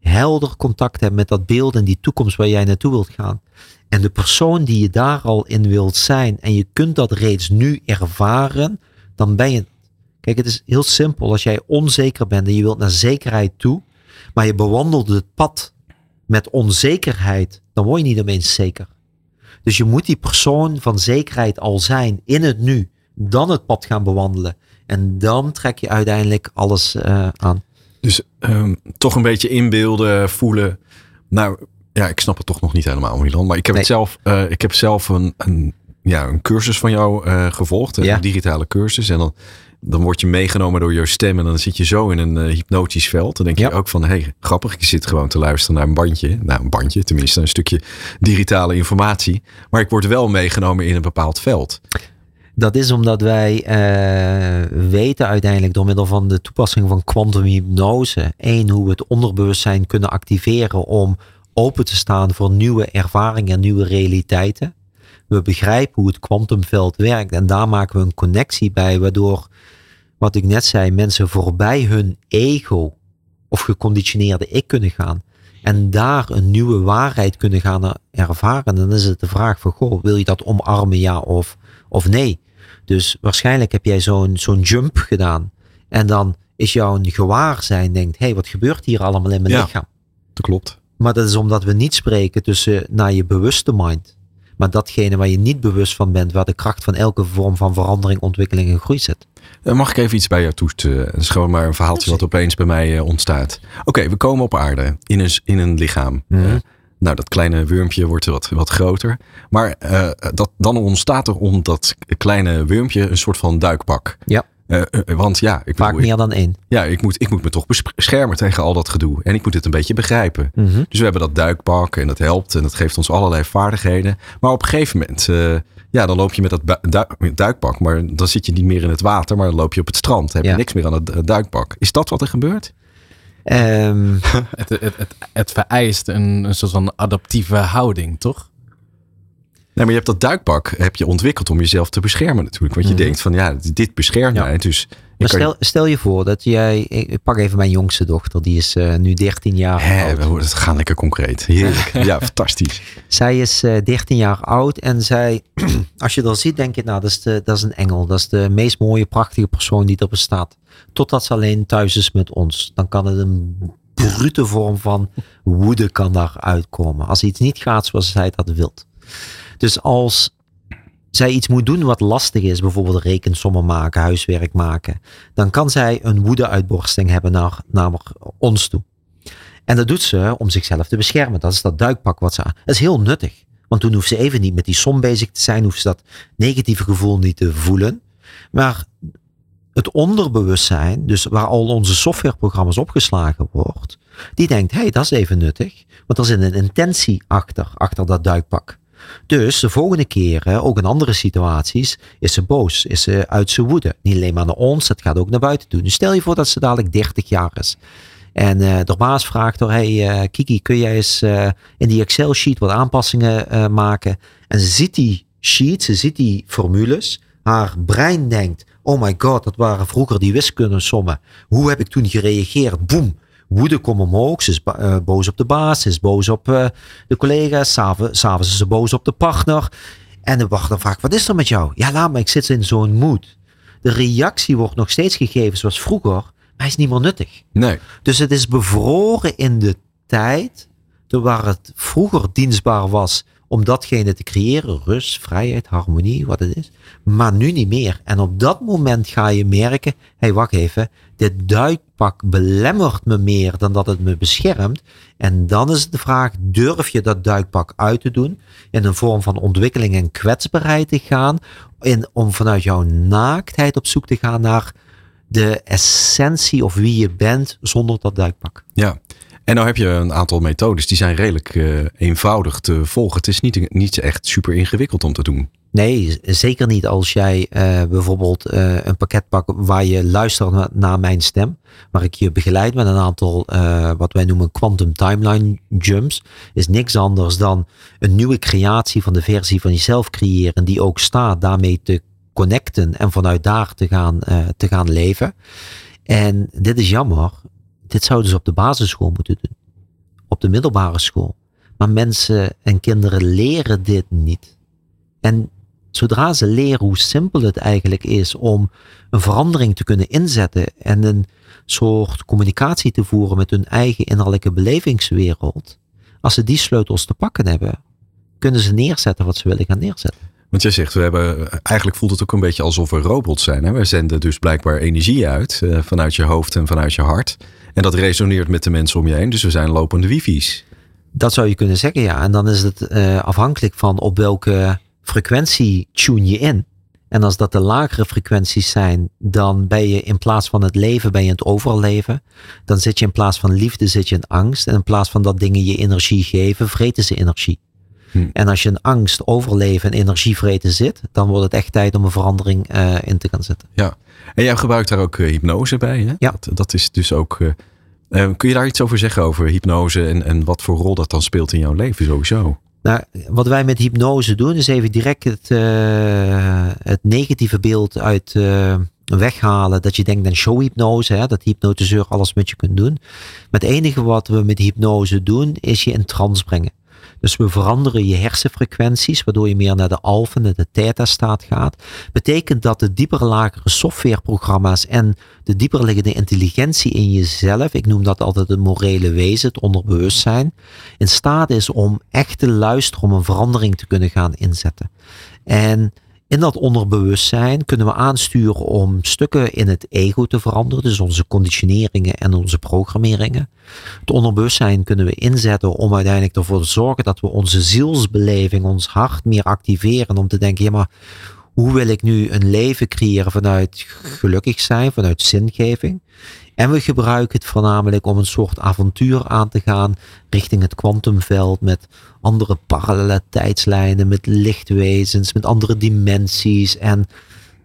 helder contact hebt met dat beeld en die toekomst waar jij naartoe wilt gaan. En de persoon die je daar al in wilt zijn en je kunt dat reeds nu ervaren, dan ben je. Kijk, het is heel simpel. Als jij onzeker bent en je wilt naar zekerheid toe, maar je bewandelt het pad met onzekerheid, dan word je niet opeens zeker. Dus je moet die persoon van zekerheid al zijn in het nu. Dan het pad gaan bewandelen. En dan trek je uiteindelijk alles uh, aan. Dus um, toch een beetje inbeelden, voelen. Nou, ja, ik snap het toch nog niet helemaal, Milan. Maar ik heb, het zelf, uh, ik heb zelf een, een, ja, een cursus van jou uh, gevolgd. Een digitale cursus. En dan dan word je meegenomen door jouw stem en dan zit je zo in een uh, hypnotisch veld. Dan denk je ook van, hé, hey, grappig, je zit gewoon te luisteren naar een bandje. Nou, een bandje, tenminste een stukje digitale informatie. Maar ik word wel meegenomen in een bepaald veld. Dat is omdat wij uh, weten uiteindelijk door middel van de toepassing van kwantumhypnose. één, hoe we het onderbewustzijn kunnen activeren om open te staan voor nieuwe ervaringen en nieuwe realiteiten. We begrijpen hoe het kwantumveld werkt en daar maken we een connectie bij, waardoor wat ik net zei, mensen voorbij hun ego of geconditioneerde ik kunnen gaan. En daar een nieuwe waarheid kunnen gaan ervaren. Dan is het de vraag van, goh, wil je dat omarmen ja of, of nee? Dus waarschijnlijk heb jij zo'n zo'n jump gedaan. En dan is jouw gewaarzijn, denkt, hé, hey, wat gebeurt hier allemaal in mijn ja, lichaam? Dat klopt. Maar dat is omdat we niet spreken tussen naar je bewuste mind. Maar datgene waar je niet bewust van bent, waar de kracht van elke vorm van verandering, ontwikkeling en groei zit. Eh, mag ik even iets bij jou toesturen? Het is gewoon maar een verhaaltje wat opeens bij mij eh, ontstaat. Oké, we komen op aarde in een, in een lichaam. Mm nou, dat kleine wurmpje wordt wat, wat groter. Maar uh, dat, dan ontstaat er om dat kleine wurmpje een soort van duikbak. Ja. Uh, want ja, ik Vaak meer dan één. Ja, ik moet, ik moet me toch beschermen tegen al dat gedoe. En ik moet het een beetje begrijpen. Mm -hmm. Dus we hebben dat duikpak en dat helpt en dat geeft ons allerlei vaardigheden. Maar op een gegeven moment, uh, ja, dan loop je met dat duikpak. Maar dan zit je niet meer in het water, maar dan loop je op het strand. Dan heb je niks meer aan het duikpak. Is dat wat er gebeurt? Um... het, het, het, het, vereist een, een soort van adaptieve houding, toch? Maar je hebt dat duikpak heb je ontwikkeld om jezelf te beschermen natuurlijk. Want je mhm. denkt van ja, dit beschermt mij. Dus maar stel, stel je voor dat jij, ik pak even mijn jongste dochter, die is uh, nu 13 jaar Hè, oud. We gaan lekker concreet. Heerlijk. ja, fantastisch. Zij is uh, eh, 13 jaar oud en zij, als je dat ziet, denk je, nou, dat is, de, dat is een engel. Dat is de meest mooie, prachtige persoon die er bestaat. Totdat ze alleen thuis is met ons. Dan kan het een brute vorm van woede kan daar uitkomen. Als iets niet gaat zoals zij dat wilt. Dus als zij iets moet doen wat lastig is, bijvoorbeeld rekensommen maken, huiswerk maken, dan kan zij een woedeuitborsting hebben naar, naar ons toe. En dat doet ze om zichzelf te beschermen. Dat is dat duikpak wat ze aan. Dat is heel nuttig. Want toen hoeft ze even niet met die som bezig te zijn, hoeft ze dat negatieve gevoel niet te voelen. Maar het onderbewustzijn, dus waar al onze softwareprogramma's opgeslagen wordt, die denkt, hé, hey, dat is even nuttig. Want er zit een intentie achter, achter dat duikpak. Dus de volgende keren, ook in andere situaties, is ze boos, is ze uit zijn woede. Niet alleen maar naar ons, het gaat ook naar buiten toe. Nu stel je voor dat ze dadelijk 30 jaar is. En uh, de baas vraagt door, hey uh, Kiki, kun jij eens uh, in die Excel sheet wat aanpassingen maken? En ze ziet die sheet, ze ziet die formules. Haar brein denkt, oh my god, dat waren vroeger die wiskundesommen. Hoe heb ik toen gereageerd? Boem, woede komt omhoog. Ze is uh, boos op de baas. Ze is boos op uh, de collega's. S'avonds is ze boos op de partner. En de wacht dan vaak, wat is er met jou? Ja, laat me, ik zit in zo'n moed. De reactie wordt nog steeds gegeven zoals vroeger, maar hij is niet meer nuttig. Nee. Dus het is bevroren in de tijd, waar het vroeger dienstbaar was om datgene te creëren. Rust, vrijheid, harmonie, wat het is. Maar nu niet meer. En op dat moment ga je merken, hé hey, wacht even, dit duikpak belemmert me meer dan dat het me beschermt. En dan is de vraag, durf je dat duikpak uit te doen? In een vorm van ontwikkeling en kwetsbaarheid te gaan. In, om vanuit jouw naaktheid op zoek te gaan naar de essentie of wie je bent zonder dat duikpak. Ja, en nou heb je een aantal methodes die zijn redelijk uh, eenvoudig te volgen. Het is niet, niet echt super ingewikkeld om te doen. Nee, zeker niet als jij uh, bijvoorbeeld uh, een pakket pakt waar je luistert naar, mijn stem. Waar ik je begeleid met een aantal wat wij noemen quantum timeline jumps. Is niks anders dan een nieuwe creatie van de versie van jezelf creëren. Die ook staat daarmee te connecten en vanuit daar te gaan, te gaan leven. En dit is jammer dit zouden ze op de basisschool moeten doen. Op de middelbare school. Maar mensen en kinderen leren dit niet. En zodra ze leren hoe simpel het eigenlijk is om een verandering te kunnen inzetten en een soort communicatie te voeren met hun eigen innerlijke belevingswereld, als ze die sleutels te pakken hebben, kunnen ze neerzetten wat ze willen gaan neerzetten. Want jij zegt, we hebben, eigenlijk voelt het ook een beetje alsof we robots zijn. Hè? We zenden dus blijkbaar energie uit uh, vanuit je hoofd en vanuit je hart. En dat resoneert met de mensen om je heen. Dus we zijn lopende wifi's. Dat zou je kunnen zeggen, ja. En dan is het uh, afhankelijk van op welke frequentie tune je in. En als dat de lagere frequenties zijn, dan ben je in plaats van het leven, ben je het overleven. Dan zit je in plaats van liefde, zit je in angst. En in plaats van dat dingen je energie geven, vreten ze energie. Hm. En als je in angst, overleven en energievreten zit, dan wordt het echt tijd om een verandering uh, in te gaan zetten. Ja, en jij gebruikt daar ook uh, hypnose bij. Hè? Ja. Dat, dat, is dus ook. Uh, kun je daar iets over zeggen over hypnose en, en wat voor rol dat dan speelt in jouw leven sowieso? Nou, wat wij met hypnose doen, is even direct het, het negatieve beeld uit weghalen. Dat je denkt aan showhypnose, hè, dat hypnotiseur alles met je kunt doen. Maar het enige wat we met hypnose doen, is je in trance brengen. Dus we veranderen je hersenfrequenties, waardoor je meer naar de alfa, naar de theta-staat gaat. Betekent dat de dieper lagere softwareprogramma's en de dieper liggende intelligentie in jezelf, ik noem dat altijd het morele wezen, het onderbewustzijn, in staat is om echt te luisteren, om een verandering te kunnen gaan inzetten. En in dat onderbewustzijn kunnen we aansturen om stukken in het ego te veranderen, dus onze conditioneringen en onze programmeringen. Het onderbewustzijn kunnen we inzetten om uiteindelijk ervoor te zorgen dat we onze zielsbeleving, ons hart meer activeren om te denken, ja maar hoe wil ik nu een leven creëren vanuit gelukkig zijn, vanuit zingeving. En we gebruiken het voornamelijk om een soort avontuur aan te gaan richting het kwantumveld met andere parallele tijdslijnen, met lichtwezens, met andere dimensies. En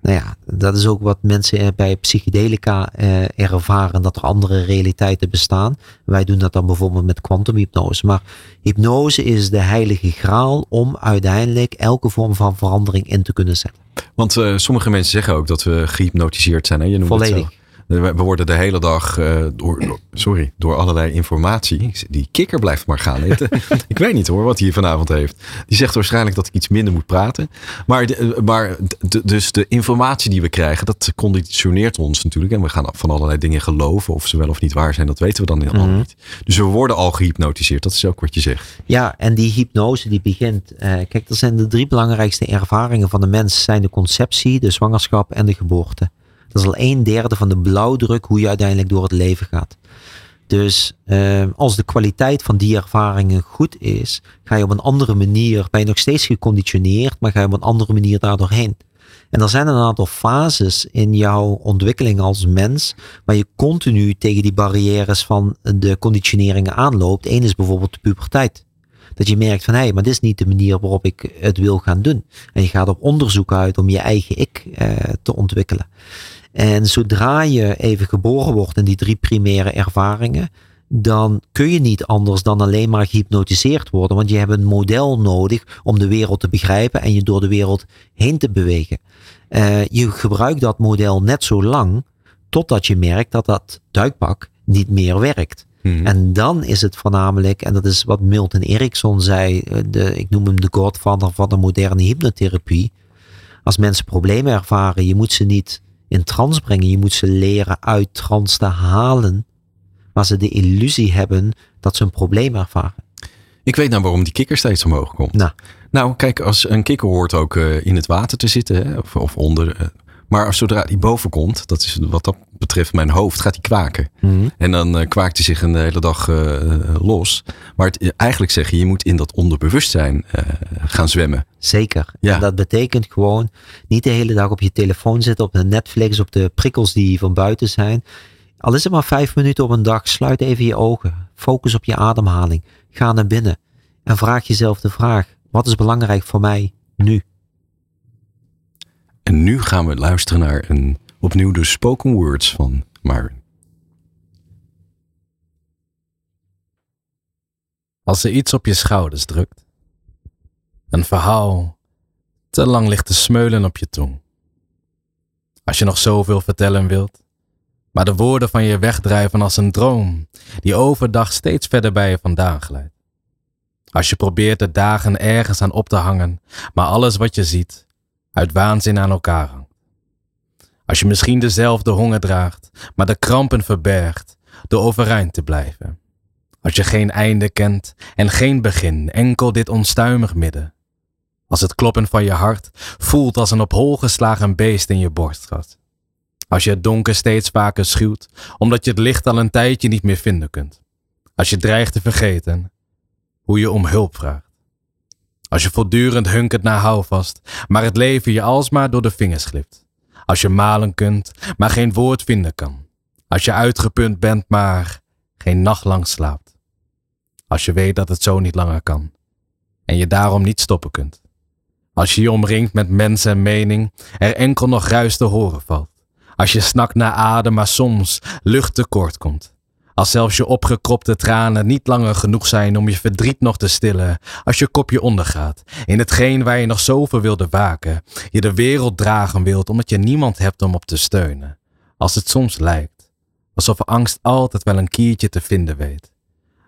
nou ja, dat is ook wat mensen bij psychedelica eh, ervaren, dat er andere realiteiten bestaan. Wij doen dat dan bijvoorbeeld met kwantumhypnose. Maar hypnose is de heilige graal om uiteindelijk elke vorm van verandering in te kunnen zetten. Want uh, sommige mensen zeggen ook dat we gehypnotiseerd zijn. Hè? Je noemt Volledig. Het zo. We worden de hele dag uh, door, sorry, door allerlei informatie. Die kikker blijft maar gaan. ik weet niet hoor wat hij vanavond heeft. Die zegt waarschijnlijk dat ik iets minder moet praten. Maar, de, maar de, dus de informatie die we krijgen, dat conditioneert ons natuurlijk. En we gaan van allerlei dingen geloven. Of ze wel of niet waar zijn, dat weten we dan helemaal mm -hmm. niet. Dus we worden al gehypnotiseerd. Dat is ook wat je zegt. Ja, en die hypnose die begint. Uh, kijk, er zijn de drie belangrijkste ervaringen van de mens. Zijn de conceptie, de zwangerschap en de geboorte. Dat is al een derde van de blauwdruk hoe je uiteindelijk door het leven gaat. Dus uh, als de kwaliteit van die ervaringen goed is, ga je op een andere manier, ben je nog steeds geconditioneerd, maar ga je op een andere manier daardoor heen. En er zijn een aantal fases in jouw ontwikkeling als mens, waar je continu tegen die barrières van de conditioneringen aanloopt. Eén is bijvoorbeeld de puberteit. Dat je merkt van hé, hey, maar dit is niet de manier waarop ik het wil gaan doen. En je gaat op onderzoek uit om je eigen ik uh, te ontwikkelen. En zodra je even geboren wordt in die drie primaire ervaringen, dan kun je niet anders dan alleen maar gehypnotiseerd worden. Want je hebt een model nodig om de wereld te begrijpen en je door de wereld heen te bewegen. Uh, je gebruikt dat model net zo lang totdat je merkt dat dat duikpak niet meer werkt. Hmm. En dan is het voornamelijk, en dat is wat Milton Erickson zei, de, ik noem hem de godvader van de moderne hypnotherapie. Als mensen problemen ervaren, je moet ze niet in trance brengen. Je moet ze leren uit trance te halen. Maar ze de illusie hebben dat ze een probleem ervaren. Ik weet nou waarom die kikker steeds omhoog komt. Nou, nou kijk, als een kikker hoort ook uh, in het water te zitten. Hè, of, of onder. Uh, maar zodra die boven komt, dat is wat dat betreft mijn hoofd, gaat hij kwaken. Mhm. Mm -hmm. En dan uh, kwaakt hij zich een hele dag uh, los. Maar het, eigenlijk zeg je, je moet in dat onderbewustzijn uh, gaan zwemmen. Zeker. Ja. En dat betekent gewoon niet de hele dag op je telefoon zitten, op de Netflix, op de prikkels die van buiten zijn. Al is het maar vijf minuten op een dag, sluit even je ogen. Focus op je ademhaling. Ga naar binnen. En vraag jezelf de vraag, wat is belangrijk voor mij nu? En nu gaan we luisteren naar een opnieuw de spoken words van Myron. Als er iets op je schouders drukt, een verhaal te lang ligt te smeulen op je tong. Als je nog zoveel vertellen wilt, maar de woorden van je wegdrijven als een droom die overdag steeds verder bij je vandaan glijdt. Als je probeert de dagen ergens aan op te hangen, maar alles wat je ziet uit waanzin aan elkaar hangt. Als je misschien dezelfde honger draagt, maar de krampen verbergt door overeind te blijven. Als je geen einde kent en geen begin, enkel dit onstuimig midden. Als het kloppen van je hart voelt als een op hol geslagen beest in je borstgat. Als je het donker steeds vaker schuwt, omdat je het licht al een tijdje niet meer vinden kunt. Als je dreigt te vergeten hoe je om hulp vraagt. Als je voortdurend hunkert naar houvast, maar het leven je alsmaar door de vingers glipt. Als je malen kunt, maar geen woord vinden kan. Als je uitgeput bent, maar geen nacht lang slaapt. Als je weet dat het zo niet langer kan. En je daarom niet stoppen kunt. Als je je omringt met mensen en mening, er enkel nog ruis te horen valt. Als je snakt naar adem, maar soms lucht tekort komt. Als zelfs je opgekropte tranen niet langer genoeg zijn om je verdriet nog te stillen. Als je kopje ondergaat in hetgeen waar je nog zoveel wilde waken. Je de wereld dragen wilt omdat je niemand hebt om op te steunen. Als het soms lijkt alsof angst altijd wel een kiertje te vinden weet.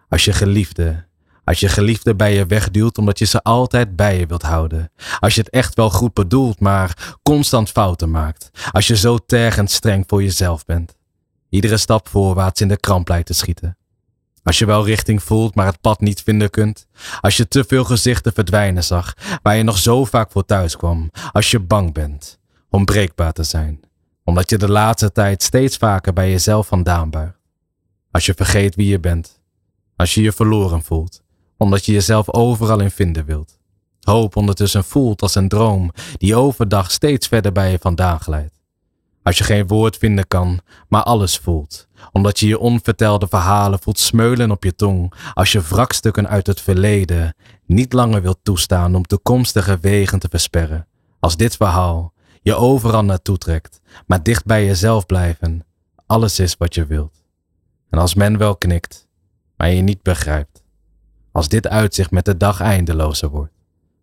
Als je geliefde, als je geliefde bij je wegduwt omdat je ze altijd bij je wilt houden. Als je het echt wel goed bedoelt, maar constant fouten maakt. Als je zo tergend streng voor jezelf bent iedere stap voorwaarts in de kramp lijkt te schieten. Als je wel richting voelt, maar het pad niet vinden kunt. Als je te veel gezichten verdwijnen zag, waar je nog zo vaak voor thuis kwam. Als je bang bent om breekbaar te zijn, omdat je de laatste tijd steeds vaker bij jezelf vandaan buigt. Als je vergeet wie je bent. Als je je verloren voelt, omdat je jezelf overal in vinden wilt. Hoop ondertussen voelt als een droom die overdag steeds verder bij je vandaan glijdt. Als je geen woord vinden kan, maar alles voelt. Omdat je je onvertelde verhalen voelt smeulen op je tong. Als je wrakstukken uit het verleden niet langer wilt toestaan om toekomstige wegen te versperren. Als dit verhaal je overal naartoe trekt, maar dicht bij jezelf blijven. Alles is wat je wilt. En als men wel knikt, maar je niet begrijpt. Als dit uitzicht met de dag eindelozer wordt.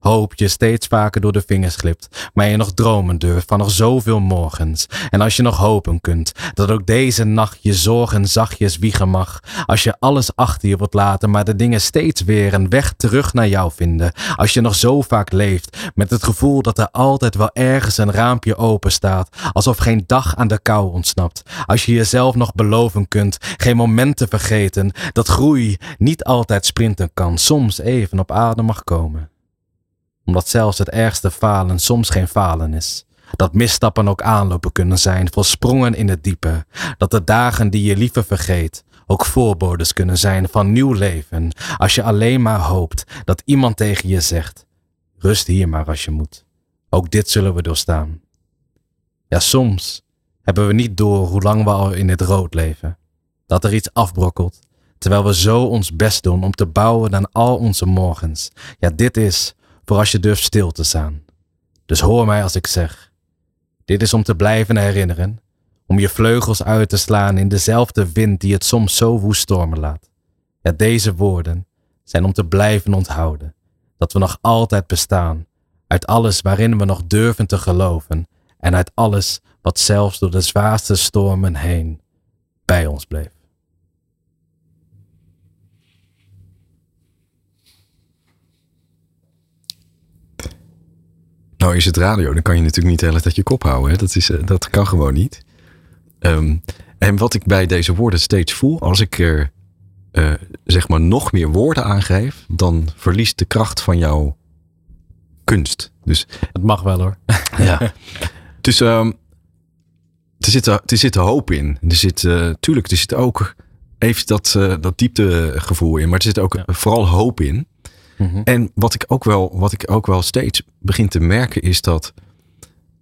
Hoop je steeds vaker door de vingers glipt, maar je nog dromen durft van nog zoveel morgens. En als je nog hopen kunt, dat ook deze nacht je zorgen zachtjes wiegen mag. Als je alles achter je wilt laten, maar de dingen steeds weer een weg terug naar jou vinden. Als je nog zo vaak leeft, met het gevoel dat er altijd wel ergens een raampje open staat, alsof geen dag aan de kou ontsnapt. Als je jezelf nog beloven kunt, geen moment te vergeten, dat groei niet altijd sprinten kan, soms even op adem mag komen omdat zelfs het ergste falen soms geen falen is. Dat misstappen ook aanlopen kunnen zijn voor sprongen in het diepe. Dat de dagen die je liever vergeet ook voorbodes kunnen zijn van nieuw leven. Als je alleen maar hoopt dat iemand tegen je zegt: Rust hier maar als je moet. Ook dit zullen we doorstaan. Ja, soms hebben we niet door hoe lang we al in het rood leven. Dat er iets afbrokkelt, terwijl we zo ons best doen om te bouwen aan al onze morgens. Ja, dit is voor als je durft stil te staan. Dus hoor mij als ik zeg: dit is om te blijven herinneren, om je vleugels uit te slaan in dezelfde wind die het soms zo woest stormen laat. Ja, deze woorden zijn om te blijven onthouden dat we nog altijd bestaan, uit alles waarin we nog durven te geloven en uit alles wat zelfs door de zwaarste stormen heen bij ons bleef. Nou is het radio, dan kan je natuurlijk niet de hele tijd je kop houden. Hè? Dat, is, eh, dat kan gewoon niet. Ehm, en wat ik bij deze woorden steeds voel, als ik er uh, zeg maar nog meer woorden aangeef, dan verliest de kracht van jouw kunst. Dus, het mag wel hoor. ja. Dus um, er, zit, er zit hoop in. Er zit, uh, tuurlijk, er zit ook even dat, uh, dat dieptegevoel in, maar er zit ook ja. vooral hoop in. Mhm. En wat ik, ook wel, wat ik ook wel steeds begin te merken is dat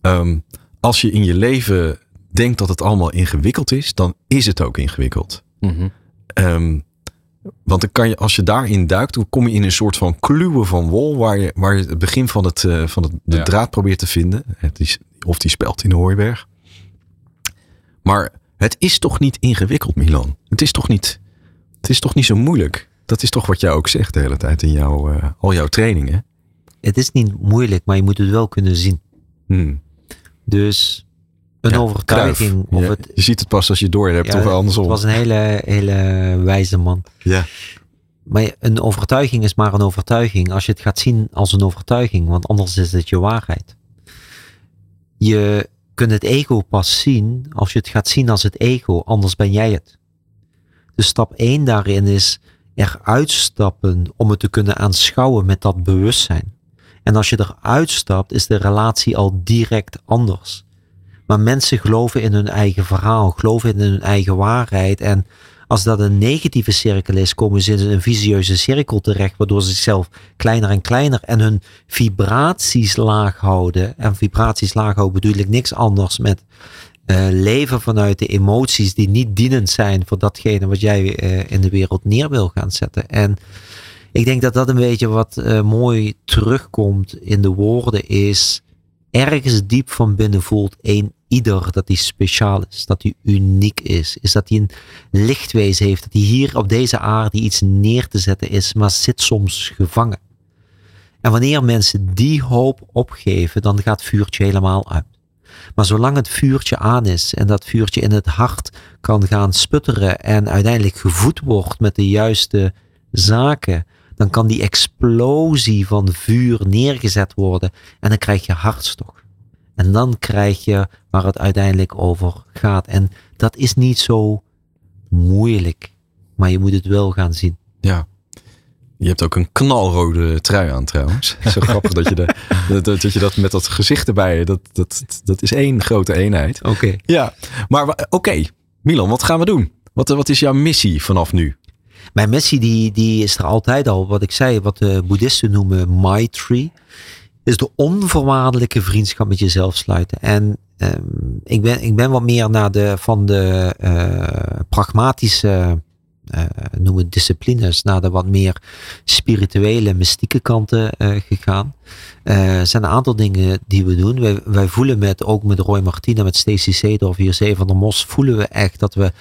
um, als je in je leven denkt dat het allemaal ingewikkeld is, dan is het ook ingewikkeld. Mm um, want dan kan je, als je daarin duikt, dan kom je in een soort van kluwen van wol, waar je, waar je het begin van, het, uh, van het, de ja. draad probeert te vinden. Het is, of die spelt in de hooiberg. Maar het is toch niet ingewikkeld, Milan? Het is toch niet, het is toch niet zo moeilijk? Dat is toch wat jij ook zegt de hele tijd in jouw, uh, al jouw trainingen. Het is niet moeilijk, maar je moet het wel kunnen zien. Hmm. Dus een ja, overtuiging. Of ja, het, je ziet het pas als je door hebt ja, of andersom. Het was een hele, hele wijze man. Ja. Maar een overtuiging is maar een overtuiging als je het gaat zien als een overtuiging, want anders is het je waarheid. Je kunt het ego pas zien als je het gaat zien als het ego, anders ben jij het. Dus stap 1 daarin is eruit stappen om het te kunnen aanschouwen met dat bewustzijn. En als je eruit stapt, is de relatie al direct anders. Maar mensen geloven in hun eigen verhaal, geloven in hun eigen waarheid. En als dat een negatieve cirkel is, komen ze in een visieuze cirkel terecht, waardoor ze zichzelf kleiner en kleiner en hun vibraties laag houden. En vibraties laag houden bedoel ik niks anders met uh, leven vanuit de emoties die niet dienend zijn voor datgene wat jij uh, in de wereld neer wil gaan zetten. En ik denk dat dat een beetje wat uh, mooi terugkomt in de woorden is ergens diep van binnen voelt een ieder dat hij speciaal is, dat hij uniek is, is dat hij een lichtwezen heeft, dat hij hier op deze aarde iets neer te zetten is, maar zit soms gevangen. En wanneer mensen die hoop opgeven, dan gaat vuurtje helemaal uit. Maar zolang het vuurtje aan is en dat vuurtje in het hart kan gaan sputteren en uiteindelijk gevoed wordt met de juiste zaken, dan kan die explosie van vuur neergezet worden en dan krijg je hartstocht. En dan krijg je waar het uiteindelijk over gaat. En dat is niet zo moeilijk, maar je moet het wel gaan zien. Ja. Je hebt ook een knalrode trui aan trouwens. Zo grappig dat je, de, dat, dat, je dat met dat gezicht erbij, dat, dat, dat is één grote eenheid. Oké. Ja, maar oké. Okay. Milan, wat gaan we doen? Wat, wat is jouw missie vanaf nu? mijn missie die, die is er altijd al. Wat ik zei, wat de boeddhisten noemen Maitri. Is de onvoorwaardelijke vriendschap met jezelf sluiten. En um, ik, ben, ik ben wat meer naar de, van de uh, pragmatische uh, noemen disciplines naar de wat meer spirituele, mystieke kanten uh, gegaan. Er zijn een aantal dingen die we doen. Wij, wij voelen met, ook met Roy Martina, met Stacey Seedorf, hier van der Mos, voelen we echt dat we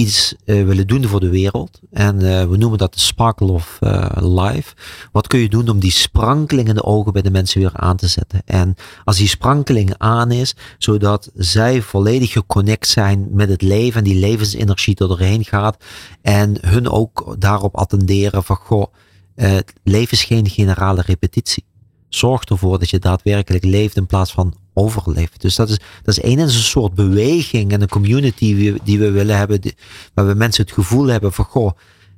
iets uh, willen doen voor de wereld. En uh, we noemen dat de Sparkle of uh, Life. Wat kun je doen om die sprankeling in de ogen bij de mensen weer aan te zetten? En als die sprankeling aan is, zodat zij volledig geconnect zijn met het leven en die levensenergie er doorheen gaat. En hun ook daarop attenderen van, goh, het leven is geen generale repetitie. Zorg ervoor dat je daadwerkelijk leeft in plaats van Dus dat is, dat is één een soort beweging en een community die we, die we willen hebben, die, waar we mensen het gevoel hebben van, goh,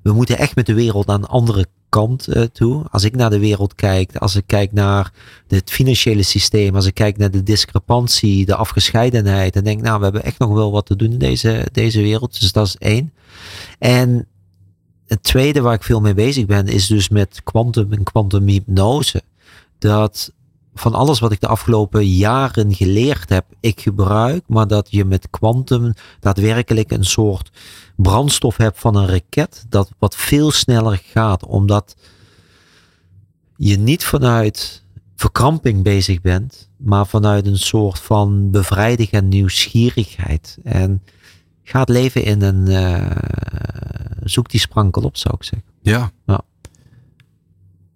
we moeten echt met de wereld aan de andere kant uh, toe. Als ik naar de wereld kijk, als ik kijk naar het financiële systeem, als ik kijk naar de discrepantie, de afgescheidenheid, dan denk ik, nou, we hebben echt nog wel wat te doen in deze, deze wereld. Dus dat is één. En het tweede waar ik veel mee bezig ben, is dus met quantum en quantum hypnose. Dat van alles wat ik de afgelopen jaren geleerd heb, ik gebruik, maar dat je met kwantum daadwerkelijk een soort brandstof hebt van een raket, dat wat veel sneller gaat, omdat je niet vanuit verkramping bezig bent, maar vanuit een soort van bevrijding en nieuwsgierigheid. En ga leven in een, uh, zoek die sprankel op, zou ik zeggen. Ja. ja.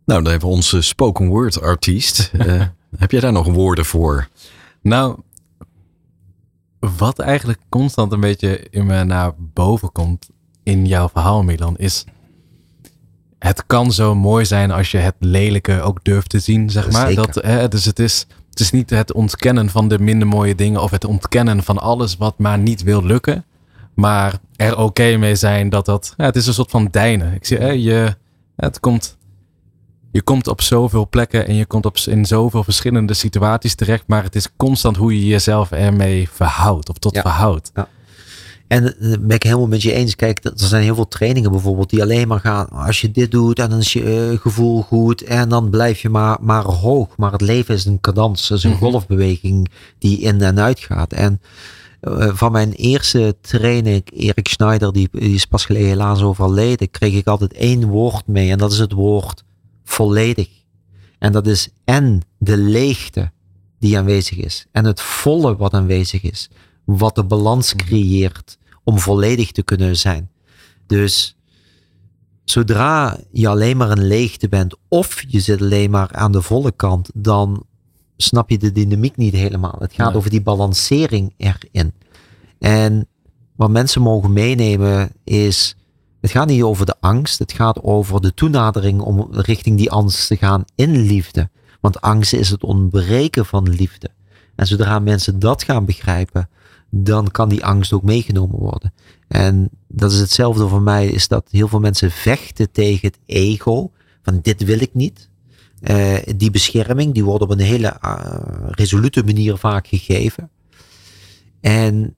Nou, dan hebben we onze spoken word artiest. Uh, heb jij daar nog woorden voor? Nou, wat eigenlijk constant een beetje in me naar boven komt in jouw verhaal, Milan, is het kan zo mooi zijn als je het lelijke ook durft te zien, zeg maar. Dat, hè, dus het is, het is niet het ontkennen van de minder mooie dingen of het ontkennen van alles wat maar niet wil lukken. Maar er oké mee zijn dat dat, ja, het is een soort van dijnen. Ik zie, hè, je, het komt je komt op zoveel plekken en je komt op, in zoveel verschillende situaties terecht. Maar het is constant hoe je jezelf ermee verhoudt of tot ja. verhoudt. Ja. En eh, ben ik helemaal met je eens. Kijk, er zijn heel veel trainingen bijvoorbeeld die alleen maar gaan. Als je dit doet en dan is je uh, gevoel goed en dan blijf je maar, maar hoog. Maar het leven is een cadans, is een mm -hmm. golfbeweging die in en uit gaat. En uh, van mijn eerste training, Erik Schneider, die, die is pas geleden helaas overleden, kreeg ik altijd één woord mee. En dat is het woord volledig. En dat is en de leegte die aanwezig is en het volle wat aanwezig is, wat de balans mhm. creëert om volledig te kunnen zijn. Dus zodra je alleen maar een leegte bent of je zit alleen maar aan de volle kant, dan snap je de dynamiek niet helemaal. Het gaat over die balancering erin. En wat mensen mogen meenemen is het gaat niet over de angst, het gaat over de toenadering om richting die angst te gaan in liefde. Want angst is het ontbreken van liefde. En zodra mensen dat gaan begrijpen, dan kan die angst ook meegenomen worden. En dat is hetzelfde voor mij, is dat heel veel mensen vechten tegen het ego. Van dit wil ik niet. Uh, die bescherming, die wordt op een hele uh, resolute manier vaak gegeven. En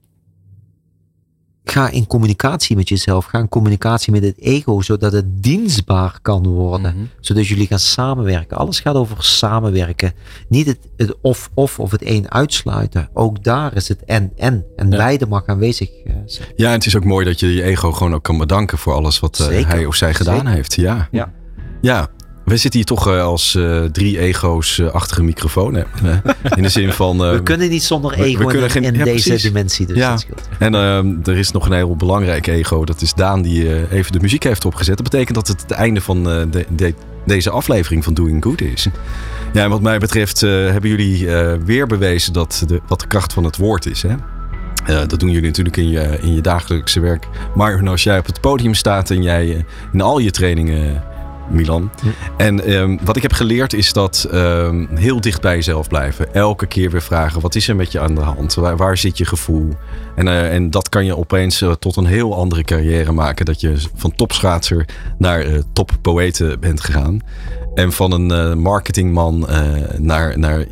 Ga in communicatie met jezelf. Ga in communicatie met het ego, zodat het dienstbaar kan worden. Mhm. Zodat jullie gaan samenwerken. Alles gaat over samenwerken. Niet het, het of-of of het een uitsluiten. Ook daar is het en-en. En, beide mag aanwezig uh, zijn. Ja, en het is ook mooi dat je je ego gewoon ook kan bedanken voor alles wat uh, hij of zij gedaan Zeker. heeft. Ja. ja. Ja, we zitten hier toch uh, als uh, drie ego's uh, achter een microfoon. Hè? in de zin van. we kunnen niet zonder ego we, we in, geen, in ja, deze precies. dimensie. Dus ja. En ehm, er is nog een heel belangrijk ego. Dat is Daan die even de muziek heeft opgezet. Dat betekent dat het het einde van de, de, deze aflevering van Doing Good is. Ja, en wat mij betreft hebben jullie weer bewezen dat de, wat de kracht van het woord is. Hè? dat doen jullie natuurlijk in je, in je dagelijkse werk. Maar als jij op het podium staat en jij in al je trainingen Milan. En um, wat ik heb geleerd is dat um, heel dicht bij jezelf blijven. Elke keer weer vragen: wat is er met je aan de hand? Waar, waar zit je gevoel? En, uh, en dat kan je opeens uh, tot een heel andere carrière maken. Dat je van topschaatser naar uh, toppoëten bent gegaan. En van een marketingman naar, naar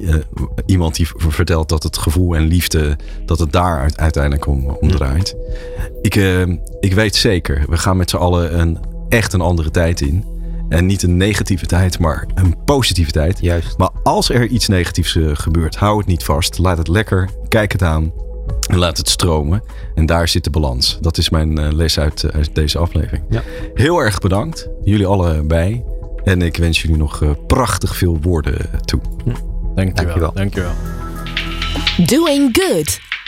iemand die vertelt dat het gevoel en liefde, dat het daar uiteindelijk om, om draait. Ik, ik weet zeker, we gaan met z'n allen een echt een andere tijd in. En niet een negatieve tijd, maar een positive tijd. Juist. Maar als er iets negatiefs eh, gebeurt, hou het niet vast. Laat het lekker, kijk het aan en laat het stromen. En daar zit de balans. Dat is mijn eh, les uit, eh, uit deze aflevering. Ja. Heel erg bedankt, jullie allebei. En ik wens jullie nog prachtig veel woorden toe. Dankjewel. Dankjewel. Dankjewel. Doing Good.